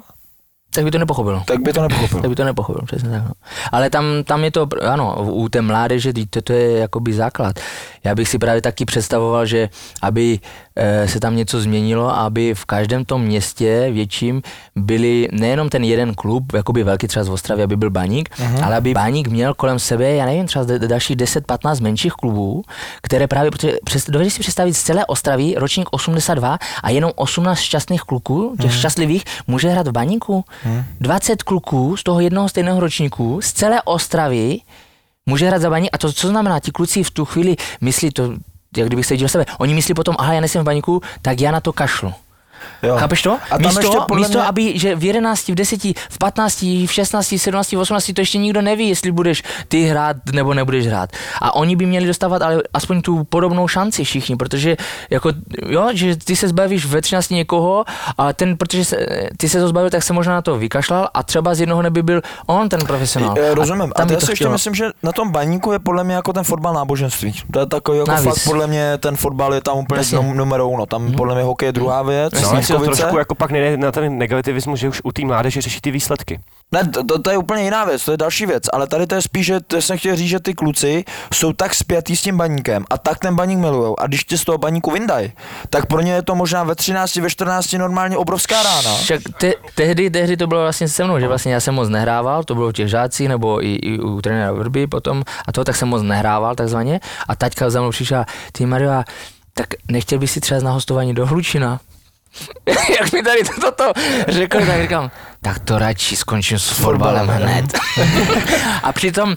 Tak by to nepochopil. tak by to nepochopil. Tak by to nepochopil, přesně tak. No. Ale tam, tam je to, ano, u té mládeže, to, to je jakoby základ. Já bych si právě taky představoval, že aby e, se tam něco změnilo, aby v každém tom městě větším byli nejenom ten jeden klub, jakoby velký třeba z Ostravy, aby byl Baník, uh-huh. ale aby Baník měl kolem sebe, já nevím, třeba dalších 10-15 menších klubů, které právě, protože přes, dovedeš si představit z celé Ostravy, ročník 82 a jenom 18 šťastných kluků, těch uh-huh. šťastlivých, může hrát v Baníku. Uh-huh. 20 kluků z toho jednoho stejného ročníku, z celé Ostravy, může hrát za baník. A to co znamená? Ti kluci v tu chvíli myslí to, jak kdybych se díval sebe. Oni myslí potom, aha, já nejsem v baníku, tak já na to kašlu. Jo. Chápeš to? A tam místo, ještě podle místo mě, aby, že v 11, v 10, v 15, v 16, v 17, v 18, to ještě nikdo neví, jestli budeš ty hrát nebo nebudeš hrát. A oni by měli dostávat ale aspoň tu podobnou šanci všichni, protože jako, jo, že ty se zbavíš ve 13 někoho a ten, protože se, ty se to zbavil, tak se možná na to vykašlal a třeba z jednoho neby byl on ten profesionál. Eh, Rozumím. A, a by já to si ještě myslím, že na tom baníku je podle mě jako ten fotbal náboženství. To je takový jako Navíc. fakt, podle mě ten fotbal je tam úplně Jasně. num- numero uno. Tam podle mě hokej je druhá věc. No, ale si to trošku jako pak nejde na ten negativismus, že už u té mládeže řeší ty výsledky. Ne, to, to, to, je úplně jiná věc, to je další věc, ale tady to je spíš, že to jsem chtěl říct, že ty kluci jsou tak spjatý s tím baníkem a tak ten baník milujou a když tě z toho baníku vyndají, tak pro ně je to možná ve 13, ve 14 normálně obrovská rána. Však te, tehdy, tehdy to bylo vlastně se mnou, že vlastně já jsem moc nehrával, to bylo v těch žácích nebo i, i u trenéra Vrby potom a to, tak jsem moc nehrával takzvaně a taťka za mnou přišla, ty Mario, a tak nechtěl bys si třeba na hostování do Hlučina? [laughs] Jak mi tady toto řekl, tak říkám, tak to radši skončím s fotbalem, hned. [laughs] a přitom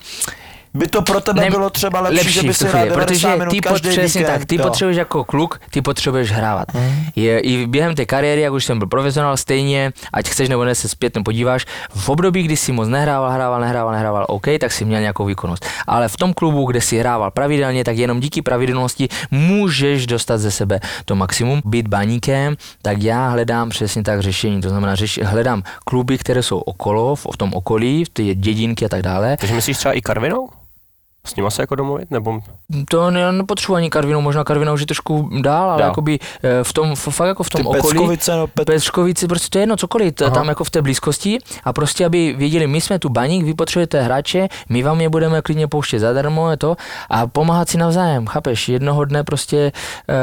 By to pro tebe Ne- bylo třeba lepší, lepší že by si hrál chvíli, 90 protože minut ty, každý přesně víkend. tak, ty jo. potřebuješ jako kluk, ty potřebuješ hrávat. Je, I během té kariéry, jak už jsem byl profesionál, stejně, ať chceš nebo ne, se zpětně podíváš, v období, kdy si moc nehrával, hrával, nehrával, nehrával, OK, tak si měl nějakou výkonnost. Ale v tom klubu, kde si hrával pravidelně, tak jenom díky pravidelnosti můžeš dostat ze sebe to maximum. Být baníkem, tak já hledám přesně tak řešení. To znamená, řeš, hledám kluby, které jsou okolo, v, v tom okolí, v ty dědinky a tak dále. Takže myslíš třeba i Karvinou? S nima se jako domluvit? Nebo To ne, nepotřebuji ani Karvinou, možná Karvinou už je trošku dál, ale Dál. jakoby eh, v tom, fakt jako v tom Ty okolí. Peckovice, no, Pet... Pečkovici, prostě to je jedno, cokoliv, Aha. tam jako v té blízkosti a prostě, aby věděli, my jsme tu baník, vy potřebujete hráče, my vám je budeme klidně pouštět zadarmo, je to, a pomáhat si navzájem, chápeš, jednoho dne prostě, uh,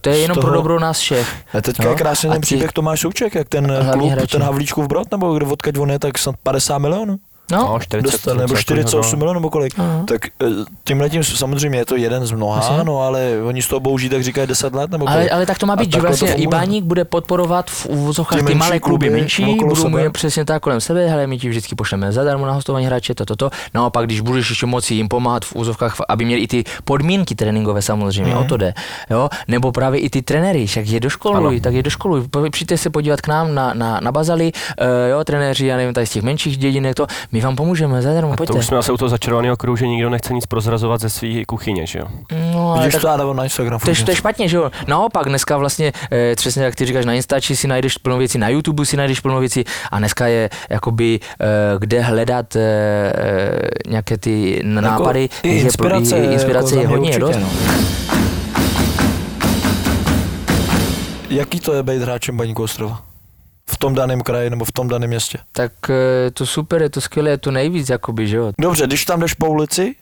to je jenom pro toho- dobro nás všech. A teďka No, je krásný ten příběh Tomáš Souček, jak ten klub, hráči. ten Havlíčkův Brod, nebo kde odkaď on je, tak snad 50 milionů. No, no, 40, dostal, nebo něco 48 takového. milionů nebo kolik. Aha. Tak eh, tímhle tím samozřejmě je to jeden z mnoha, Jasně. no ale oni z toho bouží, tak říkají 10 let nebo ale, kolik. ale tak to má být, že vlastně. Baník bude podporovat v uvozovkách Ty malé kluby kluby menší, budou mu je přesně tak kolem sebe, hele, my ti vždycky pošleme zadarmo na hostování hráče, toto, to. Naopak, když budeš ještě moci jim pomáhat v úzovkách, aby měli i ty podmínky tréninkové samozřejmě, Mhm. o to jde, jo, nebo právě i ty trenéry, však je doškoluj, tak je doškoluj, Po- přijďte se podívat k nám na, na, na Bazali, uh, jo, trenéři, já nevím, tady z těch menších dědinek, to, my vám pomůžeme, zadarmo, To pojďte. už jsme asi u toho začarovaného kruhu, že nikdo nechce nic prozrazovat ze své kuchyně, že jo? No, ale Vidíš tak- to, já nebo na Instagram. to je, to je špatně, že jo? Naopak, dneska vlastně, eh, přesně jak ty říkáš, na Instači si najdeš plno věcí, na YouTube si najdeš plno věcí a dneska je jakoby, eh, kde hledat eh, eh, nějaké ty nápady. Jako, i je- inspirace, i, inspirace jako je hodně, určitě, no. Jaký to je být hráčem Baníku Ostrova? V tom daném kraji nebo v tom daném městě? Tak eh, to super, je to skvělé, je to nejvíc, jakoby, že jo? Dobře, když tam jdeš po ulici,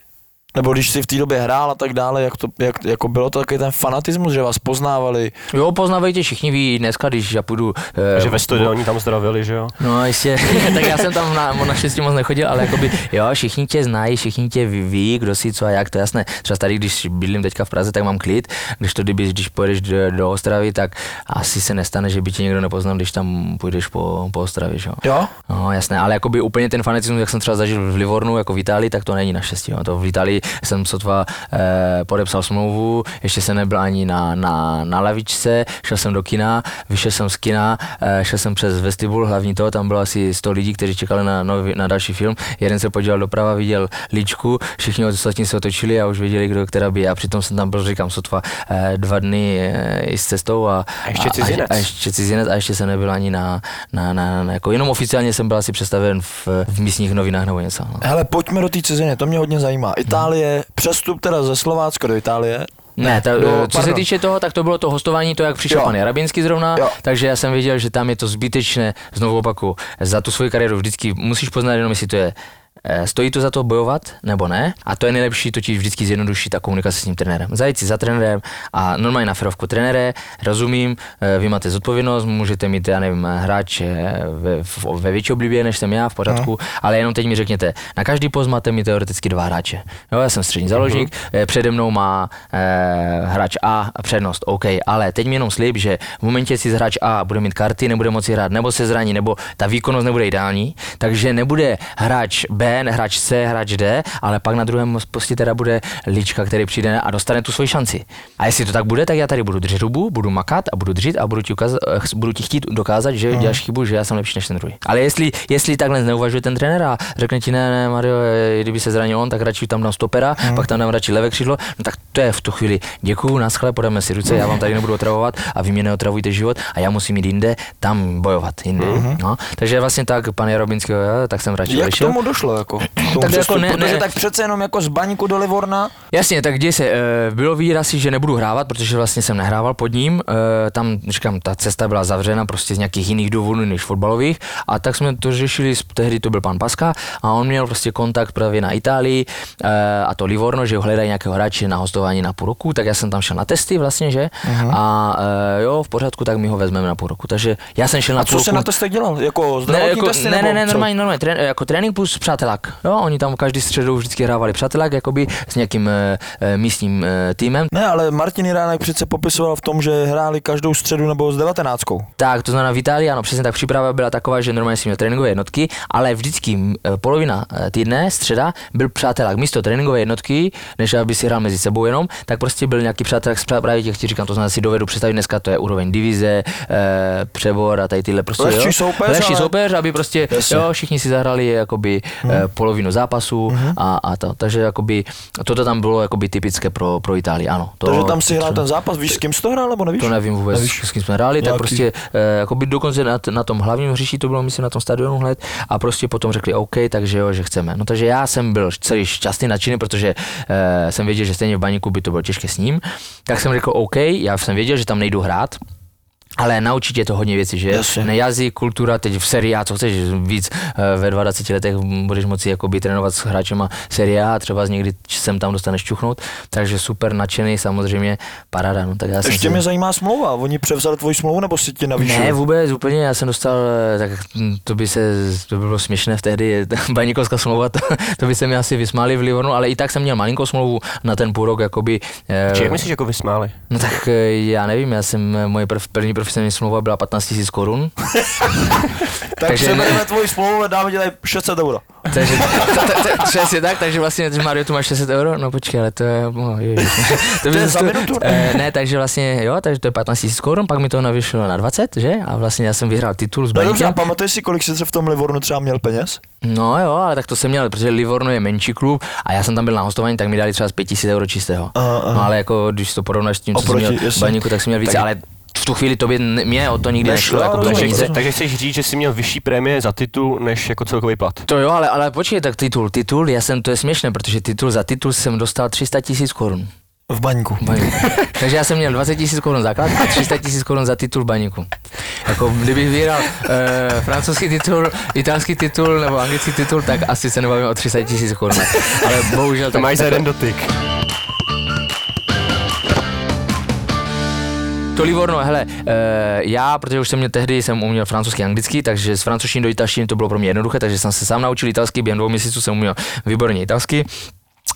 Nebo když si v té době hrál a tak dále, jak to, jak, jako bylo to takový ten fanatismus, že vás poznávali. Jo, poznávají tě všichni ví dneska, když já půjdu... eh, Že ve studiu oni tam zdravili, že jo? No jistě, [laughs] tak já jsem tam na, naštěstí moc nechodil, ale jakoby, jo, všichni tě znají, všichni tě ví, kdo si co a jak, to je jasné. Třeba tady, když bydlím teďka v Praze, tak mám klid, když to kdyby, když pojedeš do, do Ostravy, tak asi se nestane, že by tě někdo nepoznal, když tam půjdeš po, po Ostravě, že jo. Jo? No jasné, ale jakoby úplně ten fanatismus, jak jsem třeba zažil v Livornu, jako v Itálii, tak to není naštěstí. Jo. To v Itálii jsem sotva eh, podepsal smlouvu, ještě jsem nebyl ani na, na, na lavičce, šel jsem do kina, vyšel jsem z kina, eh, šel jsem přes vestibul, hlavní to, tam bylo asi 100 lidí, kteří čekali na, nový, na další film. Jeden se podíval doprava, viděl líčku, všichni ostatní se otočili a už věděli, kdo která by. A přitom jsem tam byl, říkám, sotva eh, dva dny eh, i s cestou a, A ještě cizinec. A, a, ještě cizinec a ještě jsem nebyl ani na, na, na, na jako jenom oficiálně jsem byl asi představen v, v místních novinách nebo něco. No. Hele, pojďme do té ciziny, to mě hodně zajímá. Itálie, přestup teda ze Slovácka do Itálie. Ne, ta, do- co se pardon. týče toho, tak to bylo to hostování, to jak přišel Jo. pan Jarabinský zrovna, Jo. takže já jsem věděl, že tam je to zbytečné, znovu opaku, za tu svoji kariéru vždycky musíš poznat jenom, jestli to je Stojí to za to bojovat nebo ne? A to je nejlepší, totiž vždycky zjednoduší ta komunikace s tím trenérem. Zajít si za trenérem a normálně na ferovku trenére, rozumím, eh, vy máte zodpovědnost, můžete mít, já nevím, hráče ve, v- ve větší oblibě, než jsem já, v pořádku, ale jenom teď mi řekněte, na každý post máte mi teoreticky dva hráče. Jo, já jsem střední záložník, eh, přede mnou má eh, hráč A přednost, OK, ale teď mi jenom slib, že v momentě si hráč A bude mít karty, nebude moci hrát, nebo se zraní, nebo ta výkonnost nebude ideální, takže nebude hráč B, ne hráč C, hráč D, ale pak na druhém posti teda bude Lička, který přijde a dostane tu svoji šanci. A jestli to tak bude, tak já tady budu držet hubu, budu makat a budu držet a budu ti, ukaz, eh, budu ti chtít dokázat, že děláš chybu, že já jsem lepší než ten druhý. Ale jestli, jestli takhle neuvažuje ten trenér a řekne ti, ne, ne, Mario, eh, kdyby se zranil on, tak radši tam dám stopera, pak tam dám radši levé křídlo, no tak to je v tu chvíli. Děkuju, naschle, podáme si ruce, já vám tady nebudu otravovat a vy mě neotravujte život a já musím jít jinde, tam bojovat jinde. No, takže vlastně tak, pan Jarobinský, jo, tak jsem radši Jak k tomu došlo? Jako, [clears throat] Tak jako ne- protože ne- tak přece jenom jako z baníku do Livorna. Jasně, tak děje se, e, bylo výraz, že nebudu hrávat, protože vlastně jsem nehrával pod ním, e, tam, říkám, ta cesta byla zavřena prostě z nějakých jiných důvodů než fotbalových a tak jsme to řešili, s- tehdy to byl pan Paska a on měl prostě kontakt právě na Itálii e, a to Livorno, že hledají nějakého hráče na hostování na půl roku, tak já jsem tam šel na testy vlastně, že a e, jo, v pořádku, tak my ho vezmeme na půl roku, takže já jsem šel na A co půl se roku. na testech dělal? Jako zdravotní Ne, jako, testy? ne, ne, ne, co? normálně, normálně, trén, jako trénink plus přátelák. Jo, oni tam každý středu vždycky hrávali přátelák, jakoby s nějakým e, místním e, týmem. Ne, ale Martin Jiránek přece popisoval v tom, že hráli každou středu nebo s devatenáctkou. Tak, to znamená v Itálii, ano, přesně tak příprava byla taková, že normálně si měl tréninkové jednotky, ale vždycky e, polovina týdne, středa, byl přátelák. Místo tréninkové jednotky, než aby si hrál mezi sebou jenom, tak prostě byl nějaký přátelák z prá- právě těch, ti říkám, to znamená, si dovedu představit dneska, to je úroveň divize, e, přebor a tady tyhle prostě. Lehčí soupeř, Lehčí ale- soupeř, aby prostě, Jasně. jo, všichni si zahrali jakoby Mhm. e, polovinu zápasu a, a to. Takže jakoby, toto tam bylo jakoby typické pro, pro Itálii, ano. To, Takže tam si hrál ten zápas, víš, s kým jsi to hrál, nebo nevíš? to nevím vůbec, Nevíš? s kým jsme hráli, tak Nějaký- prostě eh, jakoby dokonce na, na tom hlavním hřišti to bylo, myslím, na tom stadionu hned a prostě potom řekli OK, takže jo, že chceme. No takže já jsem byl celý šťastný, nadšený, protože eh, jsem věděl, že stejně v baníku by to bylo těžké s ním, tak jsem řekl OK, já jsem věděl, že tam nejdu hrát, ale naučit je to hodně věcí, že Jasně. ne jazyk, kultura, teď v Serie A, co chceš víc, eh, ve 22 letech budeš moci jakoby trénovat s hráčema Serie A, třeba z někdy sem tam dostaneš čuchnout, takže super nadšený, samozřejmě paráda, no tak já jsem Ještě si... mě zajímá smlouva. Oni převzali tvoji smlouvu, nebo si ti navýšili? Ne, vůbec, úplně, já jsem dostal, eh, tak to by se, to by bylo směšné v tehdy, [laughs] baníkovská smlouva, to, to by se mi asi vysmáli v Livornu, ale i tak jsem měl malinkou smlouvu na ten půl rok, jakoby. eh, Či jak myslíš, jako vysmáli? No tak eh, já nevím, já jsem, eh, moje prv, první profesionální smlouva byla 15 000 korun, [laughs] tak takže přebereme ne- tvoji smlouvu a dáme tady 600 euro. takže [laughs] [laughs] to, to, to, přesně tak, takže vlastně, že Mario, tu máš 600 euro, no počkej, ale to je, no, je, To je za minutu, ne? eh, ne, takže vlastně, jo, takže to je 15 000 korun, pak mi to navýšilo na 20, že, a vlastně já jsem vyhrál titul s No Baníkem. pamatuješ si, kolik jsi v tom Livornu třeba měl peněz? No jo, ale tak to jsem měl, protože Livorno je menší klub a já jsem tam byl na hostování, tak mi dali třeba z 5000 euro čistého. Aha, aha. No ale jako, když to porovnáš s tím, co Oproti, jsem měl v baníku, tak jsem měl více, Tak- ale v tu chvíli tobě, n- mě o to nikdy Nešlo, nešlo, jako rozumím, peníze. rozumím. Takže chceš říct, že jsi měl vyšší prémie za titul, než jako celkový plat? To jo, ale, ale počkej, tak titul, titul, já jsem, to je směšné, protože titul, za titul jsem dostal 300 tisíc korun. V baňku. Baníku. [laughs] Takže já jsem měl 20 tisíc korun základ a 300 tisíc korun za titul baníku. Jako kdybych vyhrál e, francouzský titul, italský titul nebo anglický titul, tak asi se nebavím o 300 tisíc korun. Ale bohužel To tak, máš za jeden dotyk. To Livorno, hele, e, já, protože už jsem měl tehdy, jsem uměl francouzský a anglický, takže z francouzštiny do italštiny to bylo pro mě jednoduché, takže jsem se sám naučil italský, během dvou měsíců jsem uměl výborně italsky.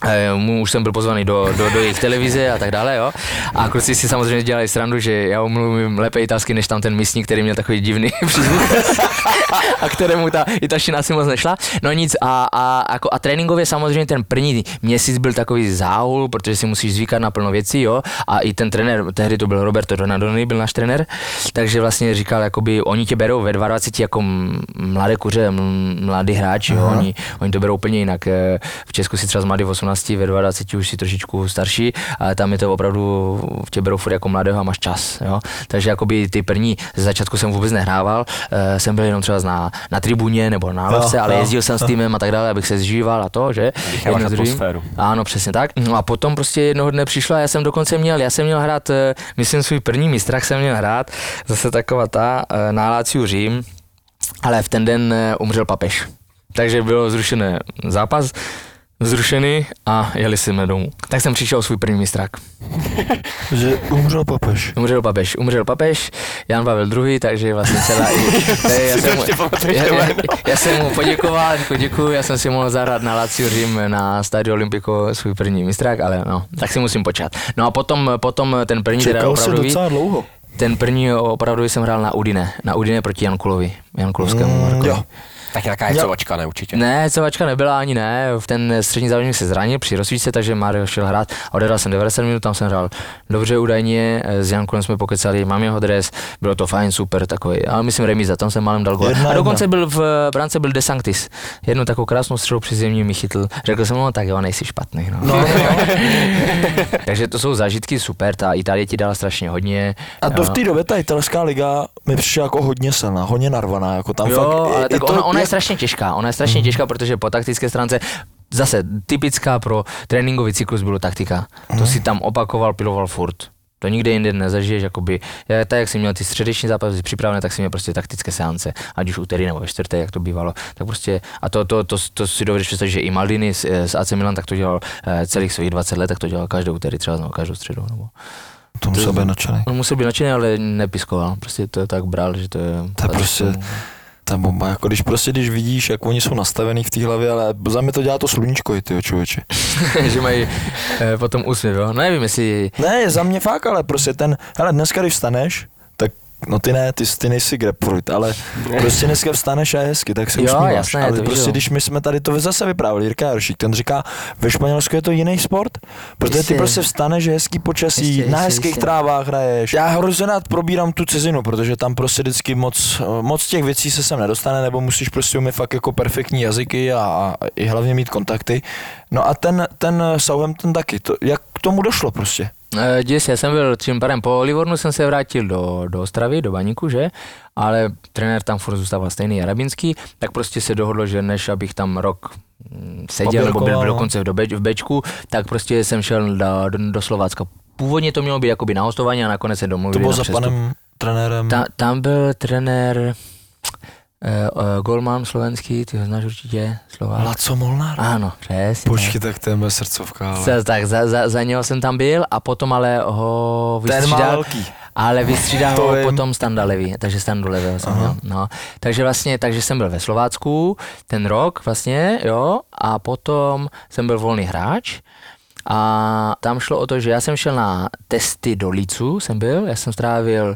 Eh, mu už jsem byl pozvaný do, do, do jejich televize a tak dále, jo. A kluci si samozřejmě dělali srandu, že já umluvím lépe italsky, než tam ten místník, který měl takový divný [laughs] přízvuk [laughs] a kterému ta italština asi moc nešla. No nic a, a, jako, a tréninkově samozřejmě ten první měsíc byl takový záhul, protože si musíš zvykat na plno věcí, jo. A i ten trenér, tehdy to byl Roberto Donadoni, byl náš trenér, takže vlastně říkal, jakoby oni tě berou ve 22 jako mladé kuře, mladý hráč, jo. Oni, oni to berou úplně jinak. Eh, V Česku si třeba z mladý 18, ve 22 už si trošičku starší, ale tam je to opravdu, tě berou furt jako mladého a máš čas, jo. Takže jakoby ty první, ze začátku jsem vůbec nehrával, eh, jsem byl jenom třeba na, na tribuně nebo na lavce, ale jo, jezdil jsem s týmem a tak dále, abych se zžíval a to, že? Jedno atmosféru. Ano, přesně tak. No a potom prostě jednoho dne přišla, já jsem dokonce měl, já jsem měl hrát, eh, myslím svůj první mistrach jsem měl hrát, zase taková ta eh, na Láciu Řím, ale v ten den umřel papež. Takže bylo zrušené zápas, zrušený a jeli jsme domů. Tak jsem přišel svůj první mistrák. [laughs] Že umřel papež. Umřel papež, umřel papež, Jan Pavel II, takže vlastně celá... [laughs] tady já, jsem, mu- já, já, já, jsem mu poděkoval, děkuju, já jsem si mohl zahrát na Lazio Řím na Stadio Olimpico svůj první mistrák, ale no, tak si musím počkat. No a potom, potom ten první Čekal se docela dlouho. ten první opravdu jsem hrál na Udine, na Udine proti Jankulovi, Jankulovskému Mm, Markovi. jo. Tak nějaká je covačka, ne určitě. Ne, covačka nebyla ani ne, v ten střední závodník se zranil při rozsvíce, takže Mario šel hrát a odehrál jsem 90 minut, tam jsem hrál dobře údajně, s Jankulem jsme pokecali, mám jeho dres, bylo to fajn, super takový, ale myslím remíza, tam jsem málem dal gol. A dokonce byl v brance byl Desanctis, jednu takovou krásnou střelu při zemí mi chytl, řekl jsem, no tak jo, nejsi špatný. No. No, no. [laughs] takže to jsou zážitky super, ta Itálie ti dala strašně hodně. A to v té době ta italská liga mi přišla jako hodně silná, hodně narvaná, jako tam jo, fakt, ale i- tak i to, ona, ona je jak- strašně těžká, ona je strašně těžká, protože po taktické stránce zase typická pro tréninkový cyklus bylo taktika. To si tam opakoval, piloval furt. To nikde jinde nezažiješ, jakoby, já, tak jak jsem měl ty středeční zápasy připravené, tak jsem měl prostě taktické seance, ať už úterý nebo ve čtvrté, jak to bývalo. Tak prostě, a to, to, to, to si dovedeš představit, že i Maldini z, z AC Milan tak to dělal eh, celých svých 20 let, tak to dělal každou úterý třeba, nebo každou středu. Nebo. To musel být nadšený. On musel být nadšený, ale nepiskoval, prostě to tak bral, že to je... To je prostě, ta bomba, jako když prostě, když vidíš, jak oni jsou nastavený v té hlavě, ale za mě to dělá to sluníčko i ty člověče. [laughs] že mají eh, potom úsměv, jo? No nevím, jestli... Ne, za mě fakt, ale prostě ten, hele, dneska když vstaneš, No ty ne, ty, ty nejsi grapefruit, ale prostě dneska vstaneš a je hezky, tak se Jo, usmíváš. jasné, ale prostě když my jsme tady to zase vyprávěli, Jirka Jaršík, ten říká, ve Španělsku je to jiný sport, protože ty Jistě. prostě vstaneš, že hezký počasí, Jistě, na hezkých jistě. trávách hraješ. Já hrozně rád probírám tu cizinu, protože tam prostě vždycky moc, moc těch věcí se sem nedostane, nebo musíš prostě umět fakt jako perfektní jazyky a, a i hlavně mít kontakty. No a ten, ten Southampton taky, to, jak k tomu došlo prostě? Eh, Děs, já jsem byl tím pádem po Livornu jsem se vrátil do, do Ostravy, do Baníku, že? Ale trenér tam furt zůstával stejný Jarabinský, tak prostě se dohodlo, že než abych tam rok mm, seděl, nebo byl, byl no. dokonce do, beč, v Bečku, tak prostě jsem šel do, do, do Slovácka. Původně to mělo být jakoby na hostování a nakonec se domluvili To bylo za přestup. panem trenérem. Ta, tam byl trenér eh, uh, Golman slovenský, ty ho znáš určitě, Slovák. Laco Molnár? Ano, přesně. Počkej, tak to je moje srdcovka, ale... Za, tak za, za, za něho jsem tam byl a potom ale ho Ten má vystřídal, velký. ale vystřídal [laughs] ho vím. potom Standa Levy, takže Standu Levy jsem měl, no. Takže vlastně, takže jsem byl ve Slovácku ten rok vlastně, jo, a potom jsem byl volný hráč a tam šlo o to, že já jsem šel na testy do Lícu, jsem byl, já jsem strávil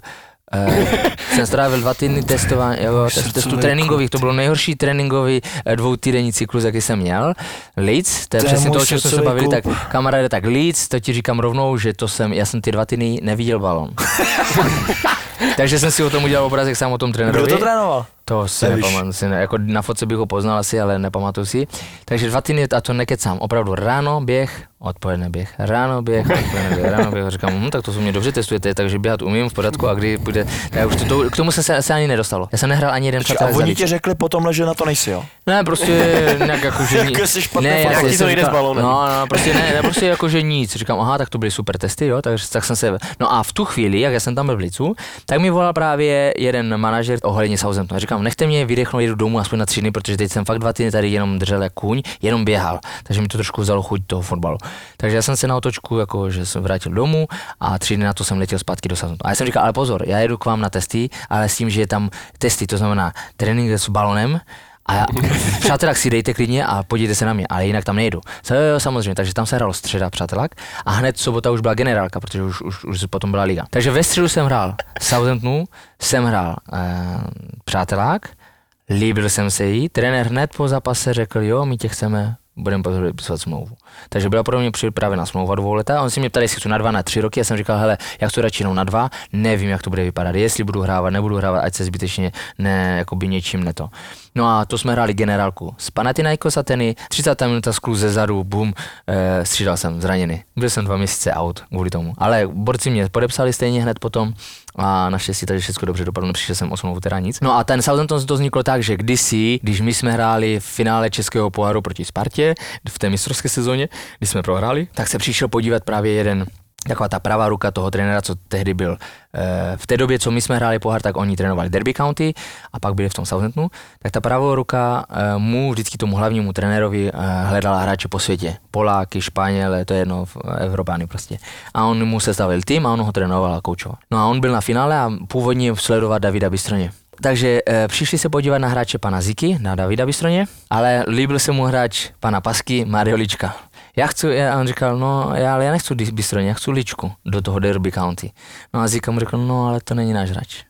jsem strávil dva týdny testování, jo, test, srdcový testů kluk, tréninkových, to ty. byl nejhorší tréninkový eh, dvoutýdenní cyklus, jaký jsem měl. Leeds, to je přesně to, o čem jsme se bavili, tak kamaráde, tak Leeds, to ti říkám rovnou, že to jsem, já jsem ty dva týdny neviděl balon. [laughs] Takže jsem si o tom udělal obrazek sám o tom Kdo trenérovi. to trénoval? To si Nevíš. nepamatuju, si ne, jako na fotce bych ho poznal asi, ale nepamatuju si. Takže dva týdny, a to nekecám, opravdu ráno běh, odpoledne běh, ráno běh, odpoledne běh, ráno běh. Říkám, hm, tak to se mě dobře testujete, takže běhat umím v pořádku a kdy půjde, tak už to, to, k tomu se, se, se ani nedostalo. Já jsem nehrál ani jeden A oni ti řekli potom, že na to nejsi, jo? Ne, prostě nějak jako, že [laughs] Jako jsi špatný ne, já Jak ti jsem to jde říkal- s. No, no, prostě ne, ne, prostě jako, že nic. Říkám, aha, tak to byly super testy, jo, takže tak jsem se, no a v tu chvíli, jak já jsem tam byl v Licu, tak mi volal právě jeden manažer ohledně Southamptonu. Říkám, nechte mě vydechnout, jedu domů aspoň na tři dny, protože teď jsem fakt dva týdny tady jenom držel jak kůň, jenom běhal, takže mi to trošku vzalo chuť toho fotbalu. Takže já jsem se na otočku, jako, že jsem vrátil domů a tři dny na to jsem letěl zpátky do Southamptonu. A já jsem říkal, ale pozor, já jedu k vám na testy, ale s tím, že je tam testy, to znamená trénink s balonem, a já, [laughs] přátelák si dejte klidně a podívejte se na mě, ale jinak tam nejdu. So, jo, jo, samozřejmě, takže tam se hralo středa přátelák a hned sobota už byla generálka, protože už, už, už potom byla liga. Takže ve středu jsem hrál Southamptonu, jsem hrál eh, přátelák, líbil jsem se jí, trenér hned po zápase řekl, jo, my tě chceme, budeme podpisovat smlouvu. Takže byla pro mě připravena smlouva dvou leta. On si mě ptali, jestli chci na dva, na tři roky. Já jsem říkal, hele, já chci radši jenom na dva, nevím, jak to bude vypadat, jestli budu hrávat, nebudu hrávat, ať se zbytečně ne, jakoby něčím neto. No a to jsme hráli generálku s Panathinaikos Ateny, 30. minuta skluz ze zadu, bum, e, střídal jsem zraněný. Byl jsem dva měsíce out kvůli tomu. Ale borci mě podepsali stejně hned potom a naštěstí takže všechno dobře dopadlo, nepřišel jsem o smlouvu teda nic. No a ten Southampton to vzniklo tak, že kdysi, když my jsme hráli v finále Českého poháru proti Spartě v té mistrovské sezóně, kdy jsme prohráli, tak se přišel podívat právě jeden taková ta pravá ruka toho trenéra, co tehdy byl. Eh, V té době, co my jsme hráli pohár, tak oni trénovali Derby County a pak byli v tom Southamptonu, tak ta pravá ruka eh, mu, vždycky tomu hlavnímu trenérovi eh, hledala hráče po světě. Poláky, Španěle, to je jedno, Evropány prostě. A on mu sestavil tým a on ho trénoval a koučoval. No a on byl na finále a původně sledoval Davida Bystroně. Takže e, přišli se podívat na hráče pana Ziky, na Davida Bystroně, ale líbil se mu hráč pana Pasky, Mario Lička. Já chci, a on říkal, no já, ale já nechci Bystroně, já chci Ličku do toho Derby County. No a Zika mu řekl, no ale to není náš hráč.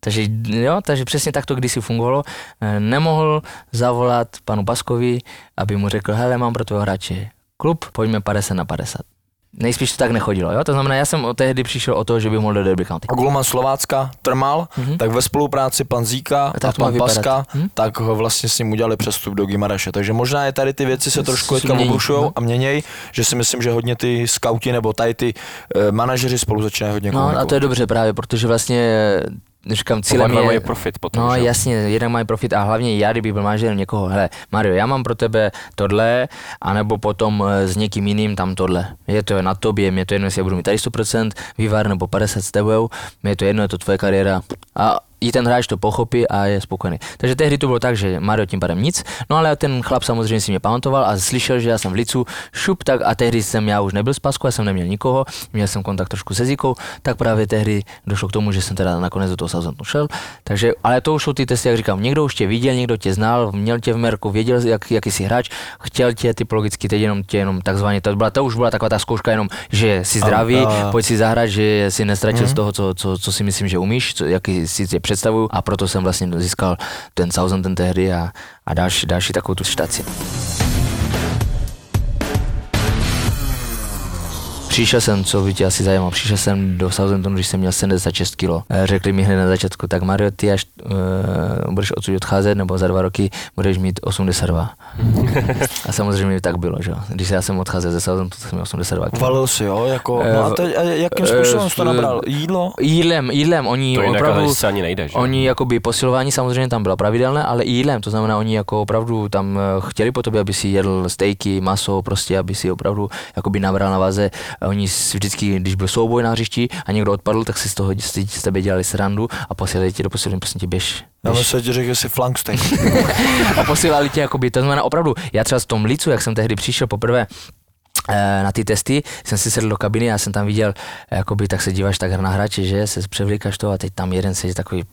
Takže jo, takže přesně tak to kdysi fungovalo. E, Nemohl zavolat panu Paskovi, aby mu řekl, hele, mám pro tvého hráče klub, pojďme 50 na 50. Nejspíš to tak nechodilo, jo? To znamená, já jsem od tehdy přišel o to, že bych mohl do Derby County. A Gulman Slovácka Trmal, Mhm. tak ve spolupráci pan Zíka tak a má pan. Paska, Hm? tak ho vlastně s ním udělali přestup do Gimareše. Takže možná je tady ty věci se trošku teďka Mění, obrušujou no. a měněj, že si myslím, že hodně ty skauti nebo tady ty eh, manažeři spolu začínají hodně No a to je dobře právě, protože vlastně říkám, cílem je... mají profit potom, No že? jasně, jeden mají profit a hlavně já, kdybych byl manažerem někoho, hele, Mario, já mám pro tebe tohle, anebo potom eh, s někým jiným tam tohle. Je to na tobě, mě to jedno, jestli já budu mít tady 100% vývar nebo 50 s tebou, mě je to jedno, je to tvoje kariéra. A i ten hráč to pochopí a je spokojený. Takže tehdy to bylo tak, že Mario tím pádem nic, no ale ten chlap samozřejmě si mě pamatoval a slyšel, že já jsem v Licu, šup, tak a tehdy jsem já už nebyl z Pasku, já jsem neměl nikoho, měl jsem kontakt trošku se Zikou, tak právě tehdy došlo k tomu, že jsem teda nakonec do toho Southamptonu šel. Takže, ale to už jsou ty testy, jak říkám, někdo už tě viděl, někdo tě znal, měl tě v merku, věděl, jak, jaký jsi hráč, chtěl tě typologicky, teď jenom tě jenom takzvaně, to, byla, to už byla taková ta zkouška jenom, že jsi zdravý, a- Mhm. pojď si zahrát, že si nestratil z toho, co, co, co, si myslím, že umíš, co, jaký si tě představuju a proto jsem vlastně získal ten Southampton tehdy a, a další, další takovou tu štaci. Přišel jsem, co by tě asi zajímalo, přišel jsem do Southamptonu, když jsem měl 76 kg. Řekli mi hned na začátku, tak Mario, ty až uh, budeš odsud odcházet, nebo za dva roky budeš mít 82. [laughs] a samozřejmě tak bylo, že jo. Když já jsem odcházel ze Southamptonu, tak jsem měl 82 kg. Valil si, jo? Jako, Eh, no a, teď, a jakým eh, způsobem jsi to nabral? Jídlo? Jídlem, jídlem, oni To opravdu... se ani nejde, že? Oni jakoby posilování samozřejmě tam bylo pravidelné, ale i jídlem, to znamená, oni jako opravdu tam eh, chtěli po tobě, aby si jedl stejky, maso, prostě, aby si opravdu jakoby nabral na váze. A Oni si vždycky, když byl souboj na hřišti a někdo odpadl, tak si z toho z tebe dělali srandu a posílali tě do posilovny, prostě tě běž. Já myslím, že řekl, že jsi flanksteak. [laughs] a posílali tě jakoby, to znamená opravdu, já třeba v tom licu, jak jsem tehdy přišel poprvé, eh, na ty testy, jsem si sedl do kabiny a jsem tam viděl, eh, jakoby tak se díváš tak na hráče, že se převlíkáš to a teď tam jeden sedí takový